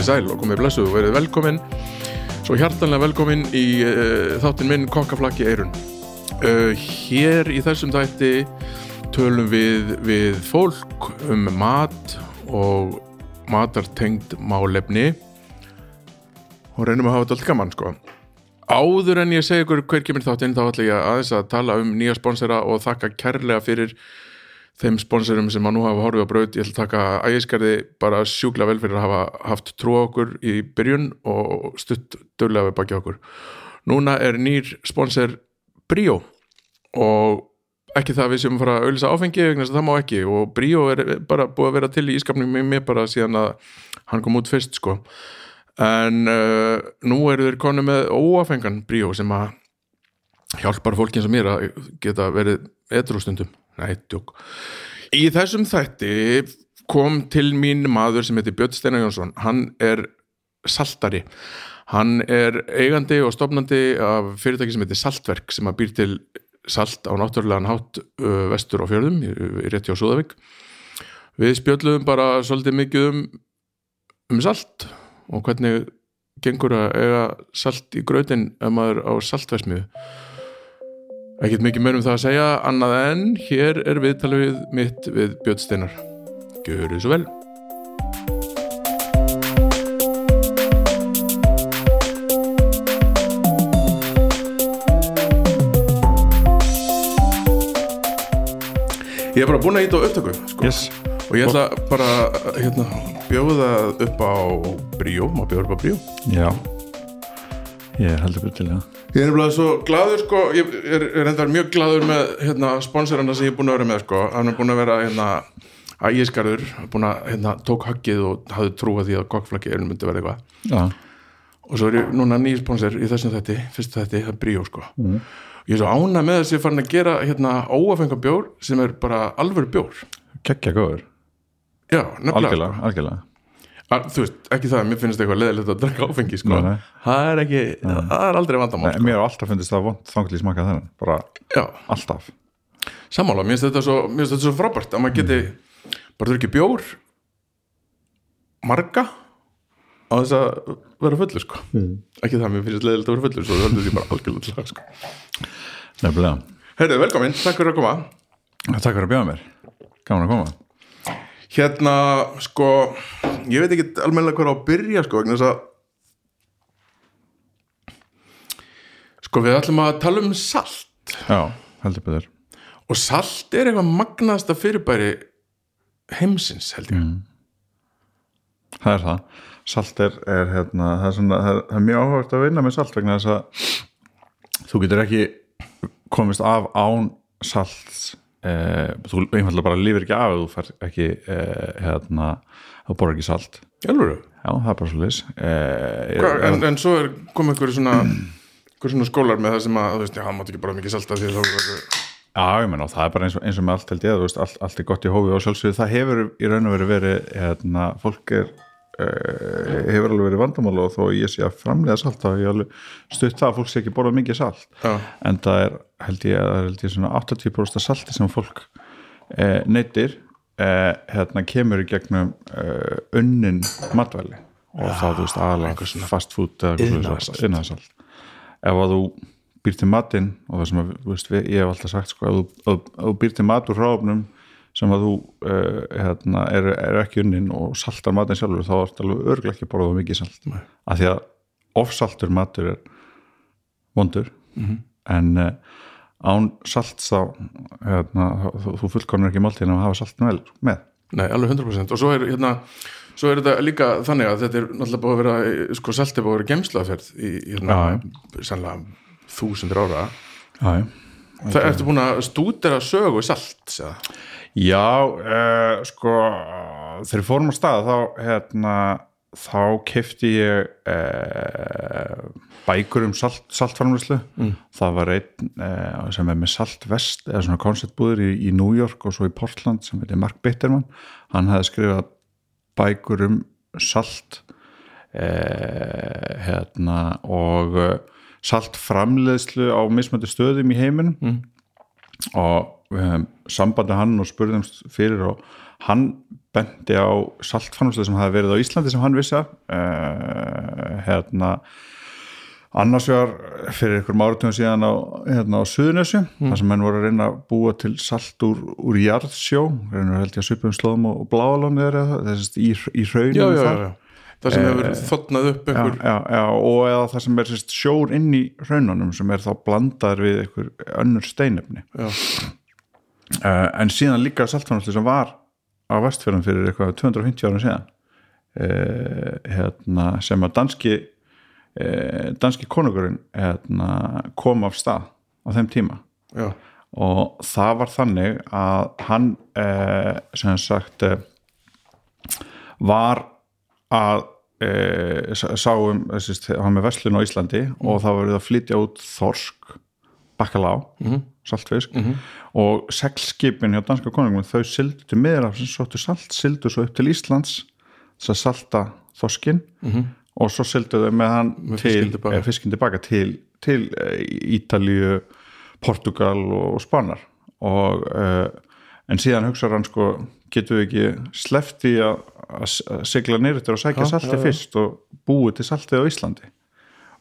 Komið sæl og komið blessuð og verið velkomin. Svo hjartanlega velkomin í uh, þáttinn minn Kokkaflakk í eirun uh, Hér í þessum þætti tölum við við fólk um mat og matartengd málefni. Og reynum að hafa þetta allt gaman sko. Áður en ég segi ykkur hver kemur þáttinn þá ætla ég aðeins að tala um nýja sponsora og þakka kærlega fyrir þeim sponsorum sem að nú hafa horfið á braut. Ég ætla að taka ægiskerði bara sjúkla vel fyrir að hafa haft trú okkur í byrjun og stutt dörlega við baki okkur. Núna er nýr sponsor Bríó og ekki það að við sem fara að auðvisa áfengi vegna þess að það má ekki. Og Bríó er bara búið að vera til í ískapnum með mér bara síðan að hann kom út fyrst sko. En uh, nú eru þeir konu með óafengan Bríó sem að hjálpar fólkin sem mér að geta verið edrústundum Nei, tjók. Í þessum þætti kom til mín maður sem heitir Björn Steinar Jónsson. Hann er saltari. Hann er eigandi og stofnandi af fyrirtæki sem heitir Saltverk sem að býr til salt á náttúrulegan hátt vestur á fjörðum í rétti á Súðavík. Við spjöldluðum bara svolítið mikið um, um salt og hvernig gengur að eiga salt í gröðin ef maður á saltversmiðu. Ekkert mikið meir um það að segja, annað en hér er viðtalið mitt við Björn Steinar. Gjör þið svo vel. Ég er bara búin að íta á upptöku sko. Yes. og ég ætla bara hérna, bjóða upp á bríó, maður bjóður upp á bríó. Já. Ég heldur það. Ég er nefnilega svo gladur sko, ég er, er endar mjög gladur með hérna, sponsorana sem ég er búin að vera með sko, hann er búin að vera hérna, ægiskarður, búin að hérna, tók haggið og hafði trúið því að kokkflakki er myndi verða eitthvað Já. og svo er ég núna nýjum sponsor í þessum þetti, fyrst þetti, það er Bríó sko mm. ég er svo ánað með þess að ég farin að gera hérna óafenga bjór sem er bara alvöru bjór Kekkja góður. Já, nefnilega Algjörlega, algjörlega. Að, þú veist, ekki það að mér finnst eitthvað leðilegt að drekka áfengi sko. Nei, nei. það er ekki, það er aldrei vandamál Nei, sko. mér har alltaf fundist það vond þangli smakað þennan. Bara Já, alltaf. sammála, mér finnst þetta svo, finnst svo frábært að maður geti bara drukkið bjór marga á þess að vera fullur sko. ekki það, mér finnst leðilegt að vera fullur svo það heldur því bara algjörlega það sko. Nefnilega. Heyrðu, velkomin, takk fyrir að koma Takk fyrir að bjóða mér. Gaman að koma. Hérna, sko ég veit ekki almennilega hvað er á að byrja sko, vegna þess að sko, við ætlum að tala um salt Já, heldur betur. og salt er eitthvað magnasta fyrirbæri heimsins held ég Það er það. Salt er, er hérna, það er, svona, það er, það er mjög áhugavert að vinna með salt vegna þess að þú getur ekki komist af án salts eh, þú einfallega bara lífir ekki af þú fær ekki eh, hérna, þú borður ekki salt. Jálfur, Já, það er bara svo leys eh, Hva, en, en svo er komið einhverju svona svona skólar með það sem að þú veist, já, hann mátt ekki bara mikið salta því þá er það Já, ég menna, og það er bara eins og, eins og með allt held ég, þú veist, allt, allt er gott í hófi og sjálfsögðu, það hefur í raun og verið verið hérna, fólk er uh, hefur alveg verið vandamál og þó ég sé að framlega salt, þá hef ég alveg stutt það að fólk sé ekki borðað mikið salt. Já. en það er, held ég, er held ég svona 80% salti sem fólk uh, neytir uh, hérna kemur í gegnum uh, unnin matvæli. Og þá, þú veist, aðalega fast food eða iðnaðarsalt. ef að þú býr til matinn og það sem að, veist, ég hef alltaf sagt sko, ef þú, ef, ef þú býr til mat úr hráfnum sem að þú uh, hérna, er, er ekki unnin og saltar matinn sjálfur þá er þetta alveg örglega ekki að borða mikið salt. Nei. af því að ofsaltur matur er vondur en uh, án salt þá hérna, þú, fullkonur ekki máltíðin að hafa salt með, nei, alveg 100% og svo er hérna svo er þetta líka þannig að þetta er náttúrulega búið að vera sko saltið búið að vera gemslaferð í, hérna, sannlega þúsundir ára. Já. það ertu búin að stúdera sögu salt segja. Já, uh, sko þegar fórum á stað þá hérna, þá kefti ég uh, bækur um salt, saltfarmlislu mm. það var einn uh, sem er með saltvest eða svona konceptbúður í, í New York og svo í Portland sem heitir Mark Bitterman hann hefði skrifað bækur um salt hérna og saltframleðslu á mismöndu stöðum í heiminum mm. og við hefum sambandi hann og spurðum fyrir og hann bendi á saltframleðslu sem hafi verið á Íslandi sem hann vissi að uh, hérna annars vegar fyrir einhverjum áratugum síðan á, hérna, á Suðunössu mm. þar sem henn voru að reyna að búa til salt úr, úr jarðsjó. Reyna að held ég að svipum slóðum og bláalónu þessist í, í rauninu þar. það sem hefur eh, þotnað upp einhver já, já, já, og eða það sem er sérst, sjór inn í raununum sem er þá blandaður við einhver önnur steinefni. Uh, en síðan líka saltframslu sem var á vestfjörðum fyrir eitthvað 250 árum síðan uh, hérna, sem að danski uh, danski konungurinn hérna, kom af stað á þeim tíma og það var þannig að hann sem sagt var að e, sáum hann með Veslun á Íslandi mm. og það verið að flytja út Þorsk Bakkalá, mm -hmm. Saltfisk. Mm -hmm. og seglskipin hjá danska konungum þau sildu sem sóttu salt, sildu svo upp til Íslands þess að salta Þorskin -hmm. og svo sildu þau með hann með til, fiskin tilbaka. eh, til, til eh, Ítalíu Portugal og Spanar og uh, en síðan hugsaður hann sko getur við ekki slefti að sigla nýrtur og sækja salti ja, fyrst og búið til salti á Íslandi.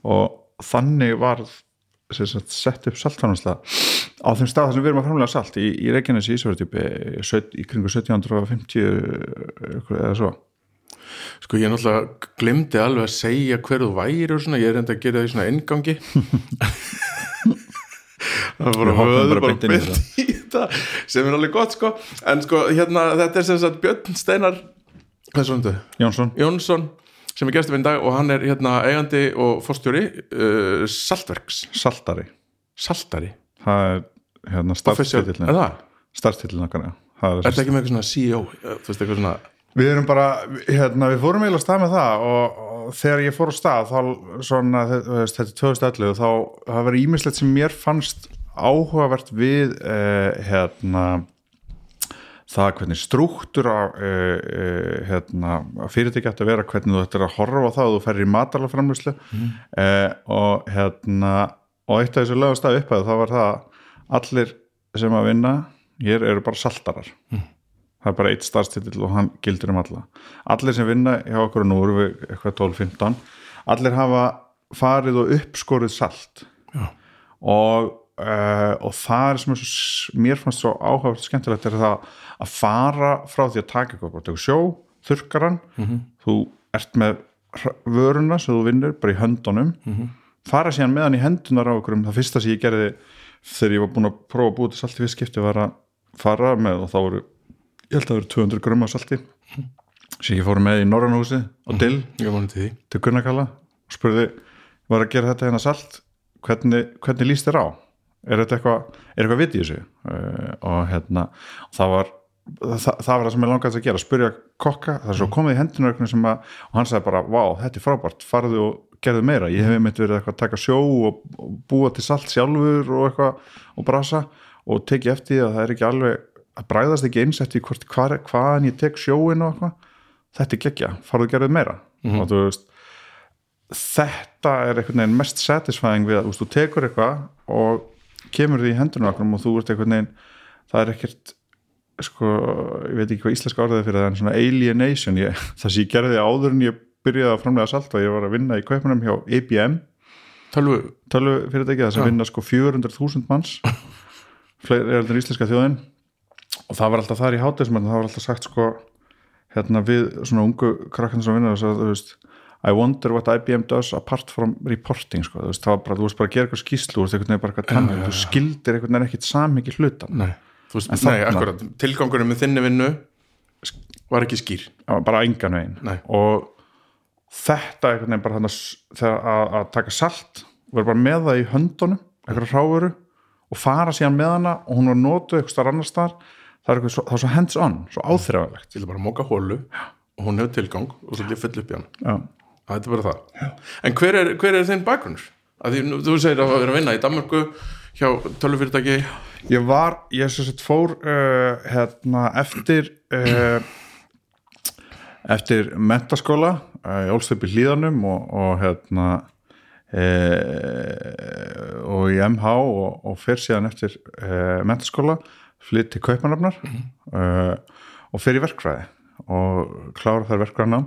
Og þannig var sagt, sett upp saltframlæsla á þeim stað sem við erum að framlega salt í, í Reykjanes í Ísverðdjúpi í kringu 1750 eða svo. Sko ég náttúrulega glimti alveg að segja hverðu væri og svona, ég er enda að gera því svona engangi það voru höður bara beint í þetta. sem er alveg gott sko. En sko hérna þetta er sem sagt Björn Steinar? Jónsson. Jónsson sem er gæstum einn dag og hann er hérna eigandi og fórstjóri uh, Saltverks. Saltari. Saltari það er hérna starfstillin er það? starfstillin okkar er þetta ekki með eitthvað svona CEO þú veist eitthvað svona við erum bara hérna við fórum eiginlega stað með það og, og þegar ég fór á stað þá svona þetta er 2011 þá það var ímislegt sem mér fannst áhugavert við eh, hérna það hvernig struktúr á uh, uh, hérna, fyrirtæki ætti að vera hvernig þú ættir að horfa á það og þú ferir í matalaframlýslu mm. uh, og hérna og eitt af þessu lögast að upphæðu þá var það allir sem að vinna hér eru bara saltarar mm. það er bara eitt starfstitil og hann gildur um alla allir sem vinna hjá okkur og nú eru við eitthvað 12-15 allir hafa farið og uppskorið salt Já. og Uh, og það er sem er svo, mér fannst svo og skemmtilegt er það að fara frá því að taka eitthvað bara sjó, þurkaran mm -hmm. þú ert með vöruna sem þú vinnur bara í höndunum mm -hmm. Fara síðan meðan í hendunar á okkur það fyrsta sem ég gerði þegar ég var búin að prófa að búið til salti visskipti var að fara með og þá voru ég held að það voru 200 gröma salti mm -hmm. sem ég fór með í Norrannhúsi og. Dill til Gunnarkalla og spurði, var að gera þetta hérna salt? Hvernig, hvernig líst þér á? Er þetta eitthvað, er eitthvað vitt í þessu? Uh, og hérna það var það, það var það sem ég langaði að gera spurja kokka, það er svo komið í hendunum og hann sagði bara, vá, þetta er frábært. Farðu og gerðu meira, ég hef einmitt verið að taka sjó og, búa til salt sjálfur og eitthvað og brasa og teki eftir að það er ekki alveg að bræðast ekki eins eftir hvort, hvar, hvaðan ég tek sjóin og eitthvað. Þetta er geggja, farðu gerðu meira. Mm -hmm. og þú veist þetta er einhvern veginn mest satisfying við að þú tekur eitthvað og kemur því í hendunum okkur og þú ert einhvern veginn það er ekkert sko, ég veit ekki hvað íslenska orðið fyrir það en svona alienation. Ég, það sem ég gerði áður en ég byrjaði að framlega salt og ég var að vinna í kaupunum hjá IBM Tölvu, Tölvu? Fyrir þetta ekki það sem vinna sko 400.000 manns. Fleiri er þetta íslenska þjóðin. Og það var alltaf þar í hátismenn það var alltaf sagt sko hérna við svona ungu krakkan sem vinna þess að þú veist I wonder what IBM does apart from reporting sko. þú veist, það var bara, þú veist bara að gera eitthvað þú veist, einhvern veginn bara eitthvað tann, þú skildir einhvern veginn ekkit samhengi hluta Nei, þú veist, nei, akkurat. Tilgangunum með þinni vinnu var ekki skýr. Bara engan veginn. Og þetta einhvern veginn bara þegar að, að taka salt vera bara með það í höndunum eitthvað ráveru og fara síðan með hana og hún var notuð eitthvað starf annar staðar. Það er, eitthvað svo, það er svo hands on, svo áþrifavegt ég ætla bara móka hólu og hún hefur tilgang og svo ég fyll upp í hann já, Það er bara það. En hver er, hver er þinn nú- þú segir að vera að vinna í Danmarku hjá tölvufyrirtæki. ég var, ég sem sagt fór uh, hérna eftir uh, eftir mentaskóla ég ólst upp í hlíðanum og, og hérna uh, og í MH og, og fer síðan eftir uh, mentaskóla flytt til Kaupanafnar uh, og fer í verkfræði og klára þær verkfræðinám.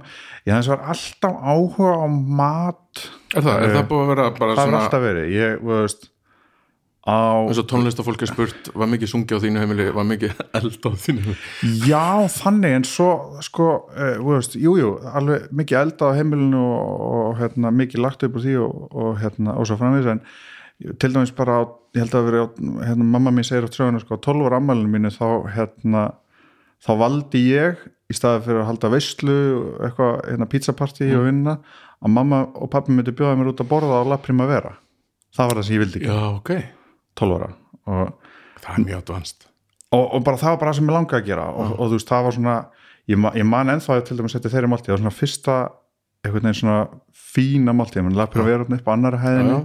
Ég þess var alltaf áhuga á mat. Er það, er það búið að vera bara það er svona, alltaf verið. Ég, veist eins og tónlistafólk er spurt, var mikið sungið á þínu heimili, var mikið eld á þínu heimili? Já, þannig en svo sko, uh, veist, jú, jú, alveg mikið elda á heimilinu og, og hérna, mikið lagt upp úr því og, og, hérna, og svo framvís en til dæmis bara, á, ég held að vera hérna, mamma mín segir á tröðuna sko, á 12 ára ammælinu mínu þá hérna, þá valdi ég í staði fyrir að halda veislu eitthvað, hérna, pizzapartí og vinna að mamma og pappi myndi bjóða mér út að borða á La Primavera það var það sem ég vildi ekki, Já, ok. 12 ára. Og Það er mjög advanced. og, og bara það var bara það sem ég langaði að gera. Og, og þú veist, það var svona ég, ma ég man ennþá að til dæmis setja þeirri máltíð það var svona fyrsta, einhvern veginn svona fína máltíð, mann lapir að vera upp á annara hæðinni Já,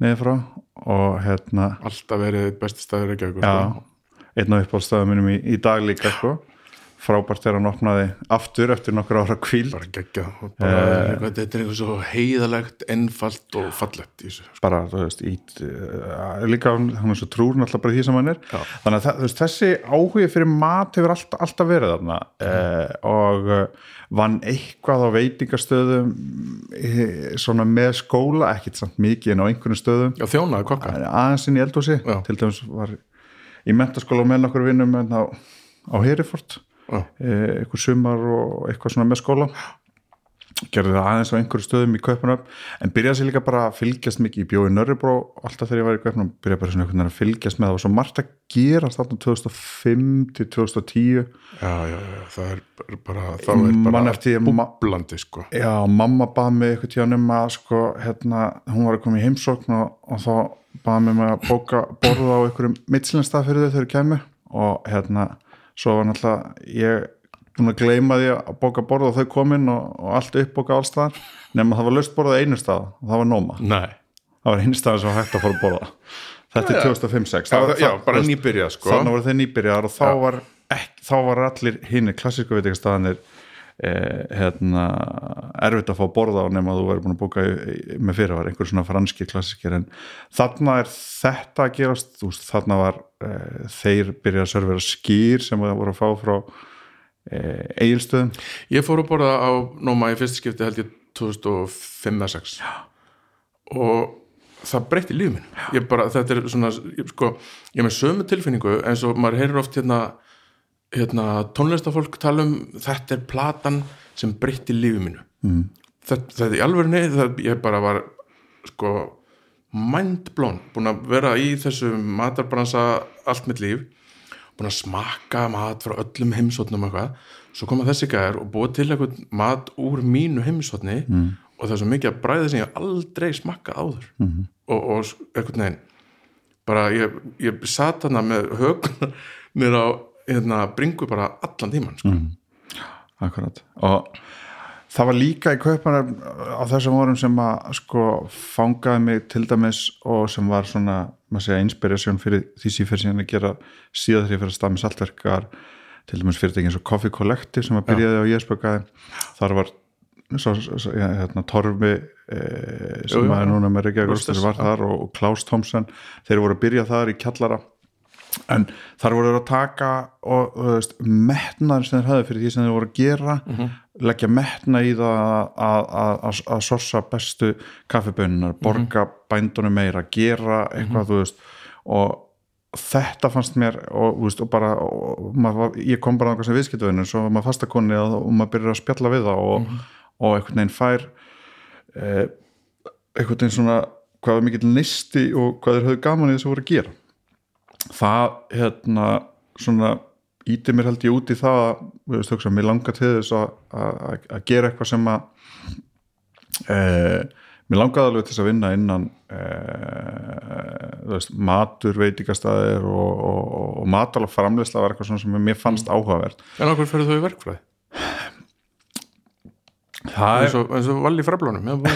niður frá og hérna, alltaf verið besti staður ekki já. Einn af uppáðstöðum minnum í, í dag líka sko. Frábært þegar hann opnaði aftur eftir nokkur ára kvíl Bara geggja. Bara, uh, þetta er eitthvað svo heiðalegt, ennfalt og fallegt í þessu. bara, þú veist, ít uh, líka hann er svo trúr náttúrulega bara því sem hann er Já. þannig að veist, þessi áhugi fyrir mat hefur alltaf, alltaf verið þarna uh, og vann eitthvað á veitingastöðum eh, svona með skóla ekkit samt mikið en á einhvern stöðum Já, þjónaði kokka. aðeins inn í eldhúsi Já. til dæmis var í mentaskóla og með nokkur vinnum á, á Herifort eh, eitthvað sumar og eitthvað svona með skóla gerði það aðeins á einhverju stöðum í Kaupanöfn en byrjaði sér líka bara að fylgjast mikið. Í bjóði Nörribró alltaf þegar ég var í Kaupanöfn byrjaði bara svona einhvern veginn að fylgjast með. Það og svo margt að gera þarna 2005 til 2010 já, já, já, það er bara, þá er bara búblandi, sko. já, mamma bað mig eitthvað tíðan um að sko, hérna, hún var að koma í heimsókn og, og þá bað mig með að bóka borða á einhverjum mittsilenstað fyrir þau þegar ég kemur og hérna, svo var náttúrulega ég búin að gleyma því að bóka borða og þau komin og, og allt uppbóka allstaðar nema það var löst borðað einu stað og það var Nóma, Nei. það var einu stað sem var hægt að fara að borða. Þetta er 2005-06 Já, já, bara nýbyrjað, sko. þannig voru þeir nýbyrjar og þá var, ekki, þá var allir hinn klassísku veitingastæðanir eh, hérna, erfitt að fá að borða á nema að þú væri búin að í, með fyrirvar, einhver svona franski klassískir en þarna er þetta að gerast þú þarna var eh, þeir byrjað að servera skýr sem það voru að fá frá eh, eigilstöðum Ég fór að borða á Nóma í fyrsta skipti held ég 2005-06 og það breytti lífið minn ég bara, þetta er svona ég, sko, ég með sömu tilfinningu eins og maður heyrir oft hérna, hérna tónlistafólk tala um þetta er platan sem breytti lífið mínu mm. þetta, þetta í alvörinni það, ég bara var sko mindblown, búin að vera í þessu matarbransa allt mitt líf búin að smakka mat frá öllum heimsotnum eitthvað, svo koma þessi gæðar og búið til eitthvað mat úr mínu heimsotni mm. og það er svo mikið að bræði sem ég aldrei smakkað áður mm. og, og eitthvað neginn bara ég, ég sat hana með högn mér á hérna, bringu bara allan tíman sko. Akkurat. Og það var líka í kaupanar á þessum vorum sem að sko fangaði mig til dæmis og sem var svona, maður segja, inspiration fyrir því fyrir síðan að gera síðan þegar ég fyrir að stað með saltverkar til dæmis fyrirtæki eins og Coffee Collective sem að byrjaði á Jésbökaði þar var svo, svo, ja, hérna, Torfi eh, sem Jú, jú, að er núna með Reykjavík var þar og, og Klaus Thompson þeir voru að byrja þar í kjallara en þar voru að taka og veist, metnaður sem þeir höfðu fyrir því sem þeir voru að gera leggja metna í það að, að, að, að sorsa bestu kaffibönunar, borga bændunum meira, gera eitthvað þú veist. Og þetta fannst mér og, veist, og bara og maður, ég kom bara náttúrulega sem viðskiptavinur svo maður fastakonni og, maður byrjar að spjalla við það og, og einhvern veginn fær eh, einhvern veginn svona hvað er mikill nisti og hvað þeir höfðu gaman í þessu voru að gera það hérna svona íti mér held ég út í það að, þú mér langar til þess að, gera eitthvað sem að e, mér langaði alveg til þess að vinna innan e, þú veist, matur veitingastæðir og, og, og matala framleysla var eitthvað sem mér fannst áhugavert. En okkur fyrir þau í verkfræði? það og, eins og valli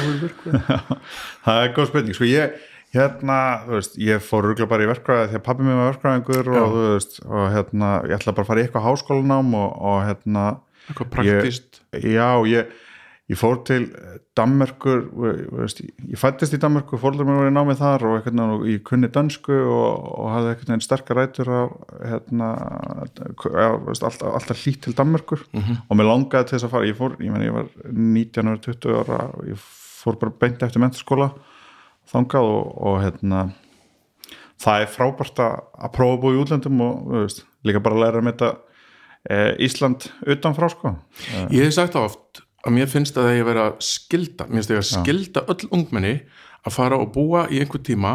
þú verkfræði. Það er góð spurning, sko ég hérna, þú veist, ég fór rúglega bara í verkfræði því að pabbi mér var verkfræðingur Já. og þú veist, og hérna, ég ætla bara að fara í eitthvað háskólanám og, og hérna Eitthvað praktíst já, ég, ég fór til Danmerkur þú veist, ég fættist í Danmerkur fóreldur mér var í námið þar og eitthvað og ég kunni dönsku og, og hafði eitthvað einn sterkar rætur á hérna, já, veist, alltaf, alltaf hlýtt til Danmerkur. Og mér langaði til þess að fara ég fór, ég meni, ég var 19 ára 20 ára og ég fór bara beint eftir mentaskóla þangað og, og hérna það er frábært að að prófa að búa í útlöndum og veist, líka bara að læra um þetta e, Ísland utanfrá sko. Ég hef sagt það oft að mér finnst að það ég vera skilda mér finnst það að skilda öll ungmenni að fara og búa í einhver tíma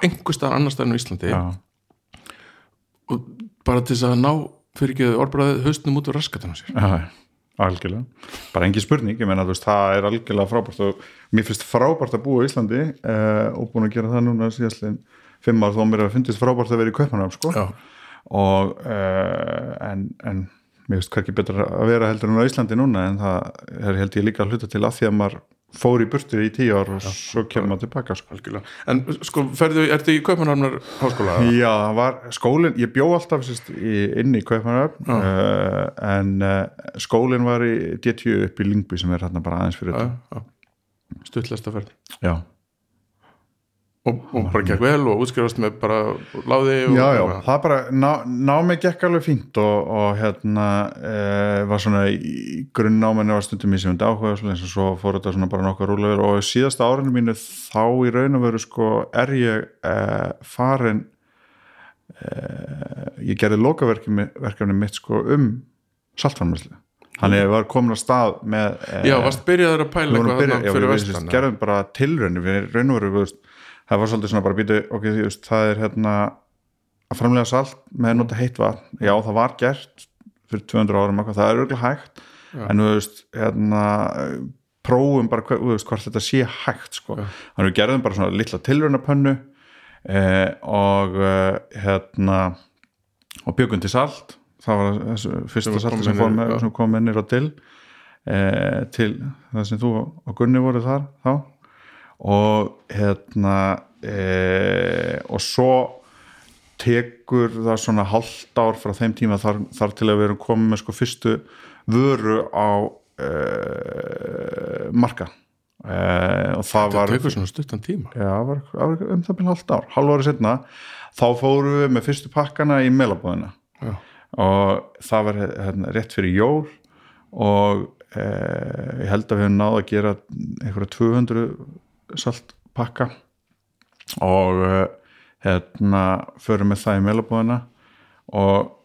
einhver staðar annar staðar en á Íslandi. Já, og bara til þess að ná fyrir ekki orðbræðið haustnum út úr raskatunum sér. Já, algjörlega. Bara engin spurning, ég meina þú veist það er algjörlega frábært og mér finnst frábært að búa í Íslandi e, og búin að gera það núna síðastlegin fimm ár þó mér finnst frábært að vera í Kaupanöfn sko. Já, og uh, en, en mér finnst hverki betra að vera heldur en á Íslandi núna en það er held ég líka að hluta til að því að maður fór í burtu í tíu ár og svo kemur maður tilbaka sko. En sko, ferðu, ertu í Kaupanhamnar háskóla? Já, var skólinn, ég bjó alltaf sérst, inn í Kaupanöfn uh, en uh, skólinn var í D10 upp í Lingby sem er hérna bara aðeins fyrir þetta já. Stuttlesta ferð Já, og, og bara gekk vel og útskrifast með bara láði og já, já, það bara ná, námið gekk alveg fínt og, og hérna e, var svona í grunnnáminu var stundum í sem áhuga og eins og svo fór þetta svona bara nokkuð rúlegur og síðasta árinu mínu þá í raun og veru sko er ég e, farin e, ég gerði lokaverkefni mitt sko um saltframlæslu hann er var komin að stað með Já, varst byrjaður að pæla eitthvað fyrir vestan gerðum bara tilraunir við raun og veru við, það var svolítið svona bara býtu ok, þú veist, það er hérna að framlega salt með að nota heitt vatn. Já það var gert fyrir 200 árum eitthvað, það er örgulega hægt Já. en þú veist, hérna prófum bara hver, veist, hvort þetta sé hægt sko, þannig við gerðum bara svona litla tilraunapönnu eh, og eh, hérna og byggum til salt. Það var þessu fyrsta salti sem, inn með, sem kom innir á til eh, til það sem þú og Gunni voru þar þá. Og hérna eh, og svo tekur það svona hálft ár frá þeim tíma þar, þar til að við erum komið með sko fyrstu vöru á eh, marka eh, og það var tekur svona stuttan tíma. Já, var, var um það byrja halvt ár. Halv ári setna, þá fórum við með fyrstu pakkana í meilabóðina og það var hérna, rétt fyrir jól og e, ég held að við hefum náð að gera einhverja 200 saltpakka og e, hérna förum með það í meilabóðina og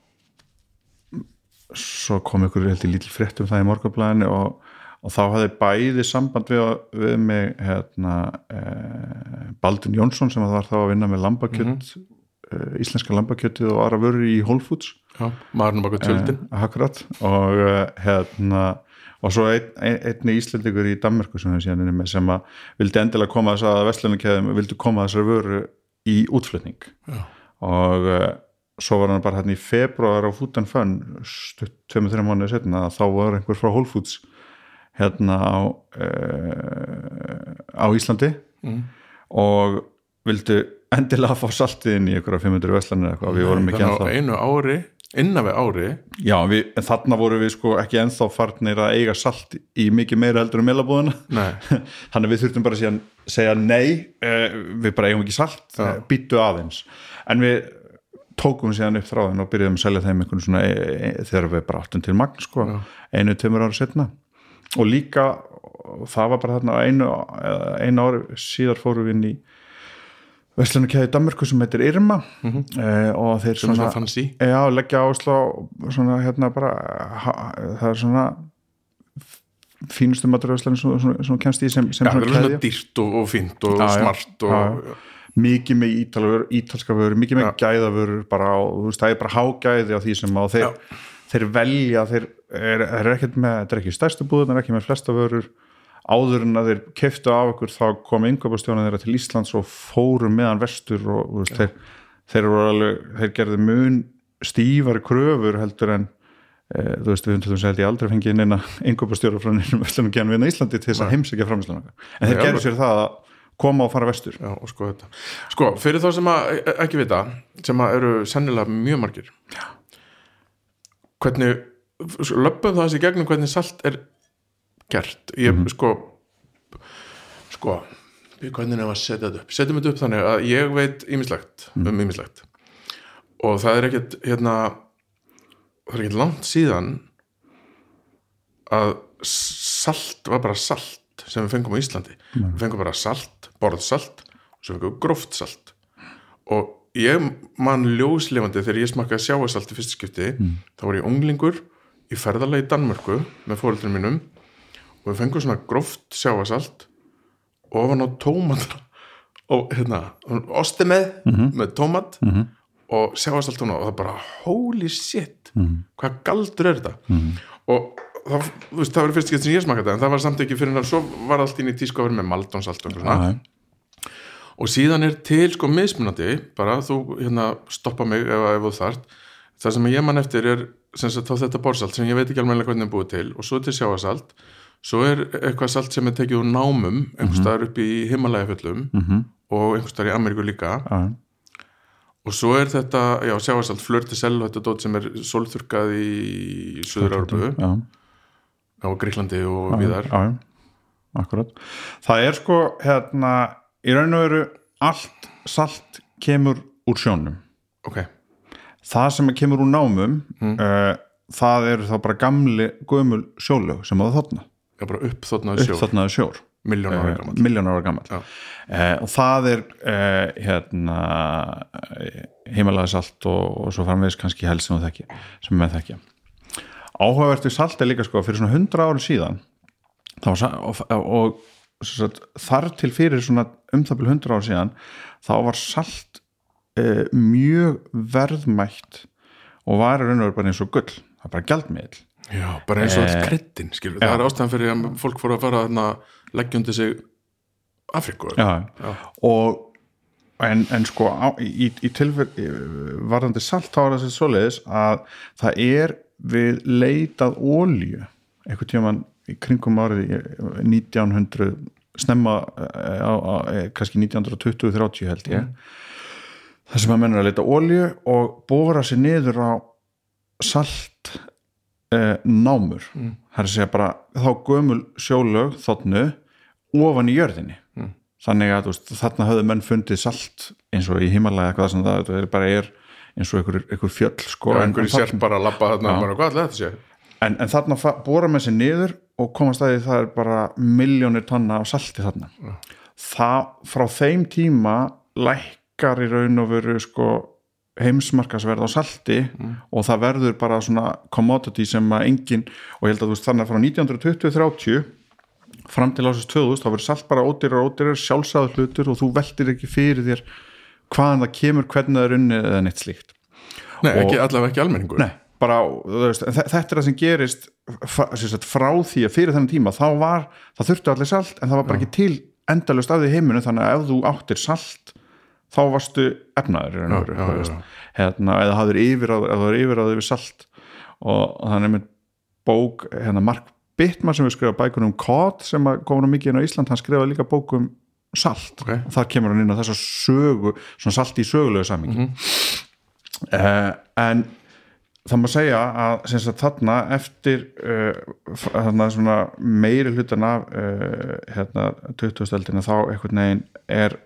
svo kom ykkur held ég lítil frétt um það í morgunblæðinu og, og þá hafði bæði samband við, við mig hérna, e, Baldin Jónsson sem var þá að vinna með lambakjött mm íslenska lambakjöttið og aðra vörur í Whole Foods. Já, maðurinn baka tjöldin Eh, akkurat. Og uh, hérna og svo ein, ein, einni íslendingur í Danmörku sem með sem að vildi endilega koma þess að vestlunarkeðum vildi koma þessari vöru í útflutning Já. og uh, svo var hann bara hérna í februar á Fun stutt 2-3 mánuði setna að þá var einhver frá Whole Foods hérna á uh, á Íslandi Mm. og vildu endilega fá saltið inn í einhverja 500 veslanir eitthvað, við vorum ekki ennþá á einu ári, innan við ári. Já, við, en þarna voru við sko ekki ennþá farnir að eiga salt í mikið meira heldur um meilabúðuna þannig að við þurftum bara síðan segja nei, uh, við bara eigum ekki salt Já. uh, býttu aðeins. En við tókum síðan upp þráðin og byrjuðum að selja þeim einhvern svona e, e, þegar við bara áttum til magn sko, Já. einu, tveimur ára setna og líka það var bara þarna einu, einu ári síðar fórum við inn í Vestlunarkæði Danmörku sem heitir Irma. Mm og þeir Mhm. sem er svona svo fancy Já, leggja áslá svona hérna bara ha, það er svona fínustu maturvæslan sem, sem, sem kemst í sem, sem Já, það er svona svona dýrt og, og fínt og Já, já. smart og, Já, mikið með ítalvör, ítalska vörur mikið með gæðavörur bara á, þú veist, það er bara hágæði á því sem á. Þeir, þeir velja þeir er, er ekkert með, þetta er ekki stærstu búðun er ekki með flesta vörur áður en að þeir keftu af ykkur þá kom yngöpastjónan þeirra til Íslands og fóru meðan vestur og veist, þeir, þeir, alveg, þeir gerðu mun stífari kröfur heldur en e, þú veist, við hundum að ég aldrei fengið inn yngöpastjóra frá nýjum vestlunum genið við Íslandi til þess að heimsækja framslunum en þeir gerðu sér það að koma og fara vestur Já, og sko. Sko, fyrir þá sem að e- ekki vita, sem að eru sennilega mjög margir. Já. Hvernig, löpum það þessi gegnum hvernig salt er gert. Ég, sko, sko, hvernig er að setja þetta upp? Setjum þetta upp þannig að ég veit ýmislegt um ýmislegt. Og það er ekkert, hérna, það er ekkert langt síðan að salt var bara salt sem við fengum á Íslandi. Við fengum bara salt, borðsalt og svo fengum við gróft salt. Og ég man ljóslefandi þegar ég smakkaði sjáasalt í fyrsta skipti. Þá var ég unglingur í ferðarlega í Danmörku með fóröldunum mínum og við fengum svona gróft sjáasalt ofan á tómat og hérna, osti með með tómat og sjáasalt og það bara holy shit hvað galdur er þetta? Og það, veist, það var fyrst ekki sem ég smakaði en það var samt ekki fyrir að svo var allt inn í vera með maldónsalt og svona. Nei. og síðan er til sko mismunandi bara þú hérna stoppa mig ef, ef þú þart það sem ég man eftir er sagt þá þetta borsalt sem ég veit ekki alveg hvernig er búið til og svo til sjáasalt svo er eitthvað salt sem er tekið úr námum einhvers staðar upp í himalægaföllum -hmm. og einhvers staðar í Ameríku líka. Já. og svo er þetta, já, sjáasalt flörtisell þetta dót sem er sólþurkað í Suður-Európu Já. á Gríklandi og viðar já, já, akkurat það er sko hérna í raun og veru allt salt kemur úr sjónum. Ok, það sem kemur úr námum uh, það eru þá bara gamli gömul sjólög sem að þarna já bara upp þóttnaði sjór. uppþotnaði sjór. Miljón ára gammal miljón ára gammal uh, og það er uh, hérna heimalega salt og, og svo framvegis kannski helst sem, þú þekki, sem með þekkja. Áhugavert við salt er líka sko fyrir svona 100 árum síðan þá, og, og, og þar til fyrir svona um það byrja 100 árum síðan þá var salt uh, mjög verðmætt og var raun og veru bara eins og gull. Það er bara gjaldmiðl já, bara eins og allt kryddin skilur, það er ástæðan fyrir að fólk fór að fara að leggja undir sig Afriku já, Já. og en, en sko á, í, í tilfell varðandi salt þá er þessi svoleiðis að það er við leitað ólíu einhvern tímann í kringum árið í 1900 snemma eh, á, á, eh, kannski 1920-30 held ég. Það sem að menn er að leita ólíu og bóra sér niður á salt eh, námur. Það er að segja bara þá gömul sjólög þotnu ofan í jörðinni. Þannig að veist, þarna höfðu menn fundið salt eins og í himalæða eitthvað sem það er bara er eins og einhver, einhver fjöll sko, og en, en, en, en þarna bóra með sér niður og komast að því það er bara miljónir tonna af salti þarna. Það frá þeim tíma lækkar í raun og veru sko heimsmarkasverð á salti og það verður bara svona commodity sem að engin og ég held að þú veist þannig að frá 1920-30 fram til ásins 2000 þá verður salt bara ódýrar og ódýrar sjálfsæður hlutur og þú veltir ekki fyrir þér hvaðan það kemur, hvernig það er unnið eða neitt slíkt. Nei, ekki, allavega ekki almenningur. Nei, bara, veist, þe- þetta er það sem gerist frá því að fyrir þennan tíma þá var, það þurfti allir salt en það var bara ekki til endalust af því heiminu þannig að ef þú áttir salt þá varstu efnaður hérna, eða hafður yfirráð yfir salt. Og þannig með bók hérna Mark Bittmann sem við skrifa bækunum um kót sem að komur mikið inn á Ísland. Hann skrifaði líka bók um salt. Ok. og þar kemur hann inn á þessa sögu svona salt í sögulegu samingi uh, en það má segja að sagt, þarna eftir uh, þarna svona meiri hlutan af uh, hérna 20. stöldina þá einhvern veginn er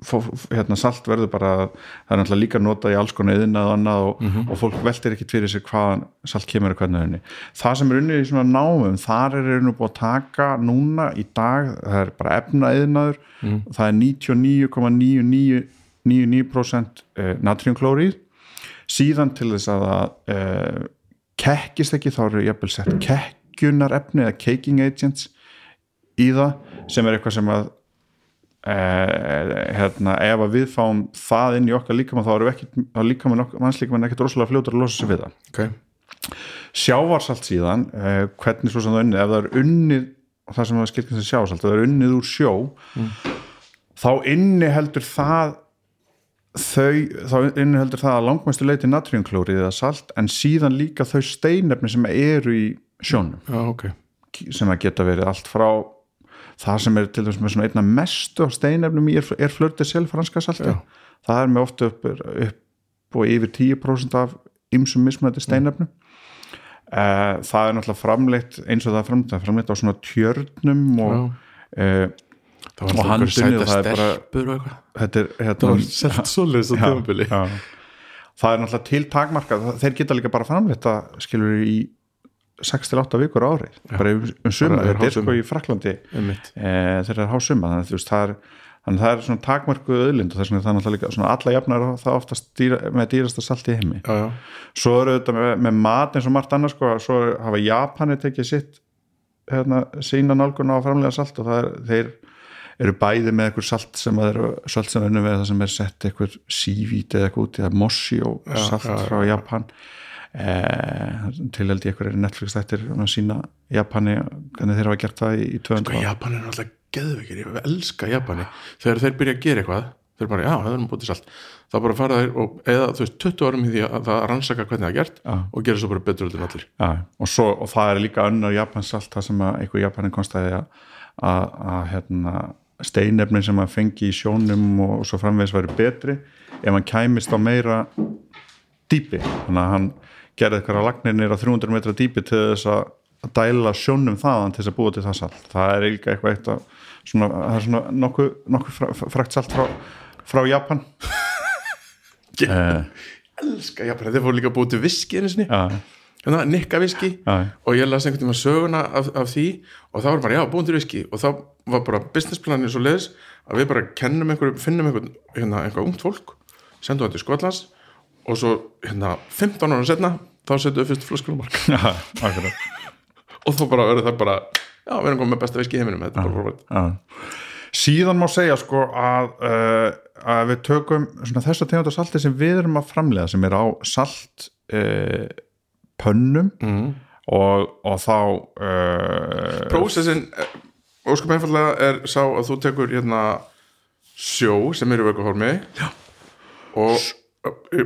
hérna salt verður bara það er náttúrulega líka notað í alls konar yðnað og annað og, og fólk veltir ekki fyrir sig hvaðan salt kemur og hvernig henni það sem er unnið í svona náum þar er einu búið að taka núna í dag það er bara efna yðnaður það er 99,99% natriumklórið síðan til þess að það uh, kekkist ekki þá eru jafnvel sett kekkjunar efni eða caking agents í það sem er eitthvað sem að eh, hérna, ef við fáum það inn í okkar líkamann þá erum við ekki, líkamann mannslíkamann ekkert rosalega fljótur að losa sig við það. Ok, sjávarsalt síðan eh, hvernig svo sem það er unnið ef það er unnið það sem það skilkast sem sjávarsalt ef það er unnið úr sjó þá inni heldur það þau, þá inni heldur það að langmestu leiti natriumklórið eða salt en síðan líka þau steinefni sem eru í sjónum. Já, ok. Sem að geta verið allt frá það sem er til dæmis með svona einna mestu af steinefnum í er, er flörtið selv franska salti. Já. það er með ofta upp, upp og yfir 10% af ymsum mismöndi steinefnum. Uh, það er náttúrulega framleitt eins og það er framleitt, það er framleitt á svona tjörnum og uh, Og handunni og það er bara- þetta er það hérna, var selt á já. það er náttúrulega til takmarka þeir geta líka bara framleitt að skilur í 6-8 vikur á ári bara um um yfir þetta er sko í Fraklandi e, þegar það er hásumma þannig að veist það er þannig að það er svona takmörku öðlind og þess vegna er líka svona alla jafnar og það oftast dýra, með dýrasta salt í heimi. Já, já, svo eru þetta með, með mat eins og margt annars sko, svo hafa Japani tekið sitt hérna, sína nálgun á að framlega salt og það er, þeir eru bæði með eitthvað salt sem að eru salt sem unnum við það sem er sett eitthvað sívíti eða eitthvað út í það moshi og salt já, frá Japan eh, til held ég eitthvað er Netflix þættir um að sína Japani hvernig þeir hafa gert það í, í 200 sko ár. Japan er náttúrulega geðveikir, ég elska Japani. Þegar þeir byrja að gera eitthvað þeir bara, já, það erum búið til salt. Þá bara fara þeir og eða, þú veist, 20 árum í því að það rannsaka hvernig það er gert Já. og gera svo bara betur út en allir. Já, og, svo, og það er líka önnur Japans salt það sem að einhver Japanin konstaði að, hérna, steinefnin sem að fengi í sjónum og svo framvegis væri betri ef hann kæmist á meira dýpi. Þannig að hann gerði eitthvað lagnir á 300 metra dýpi til þess að dæla sjónum þaðan til þess að búa til það salt. Það er líka eitthvað eitt að svona, það er svona nokkuð nokku frækt salt frá, frá Japan. Eh, elska Japan, þeir fóru líka að búið til viski einu sinni, já, hérna, nikka viski. Já, og ég las einhvern tíma söguna af, af því og það var bara, já, búin til viski. Og þá var bara businessplanin svo leiðis að við bara kennum einhverjum, finnum einhvern hérna, einhver ungt fólk, sendum það til Skotlands. Og svo, hérna, 15 ára setna, þá setjum við fyrst flöskunumark já, akkurat og þá bara verður það bara, já, við erum komið með besta viski í heiminum, þetta er bara frábært Já. síðan má segja sko að, uh, að við tökum svona þessa tegunda salti sem við erum að framlega sem er á salt uh, pönnum mm. og, og þá uh, Prósessin, óskum einfallega er sá að þú tekur hérna sjó sem er í vökuformi og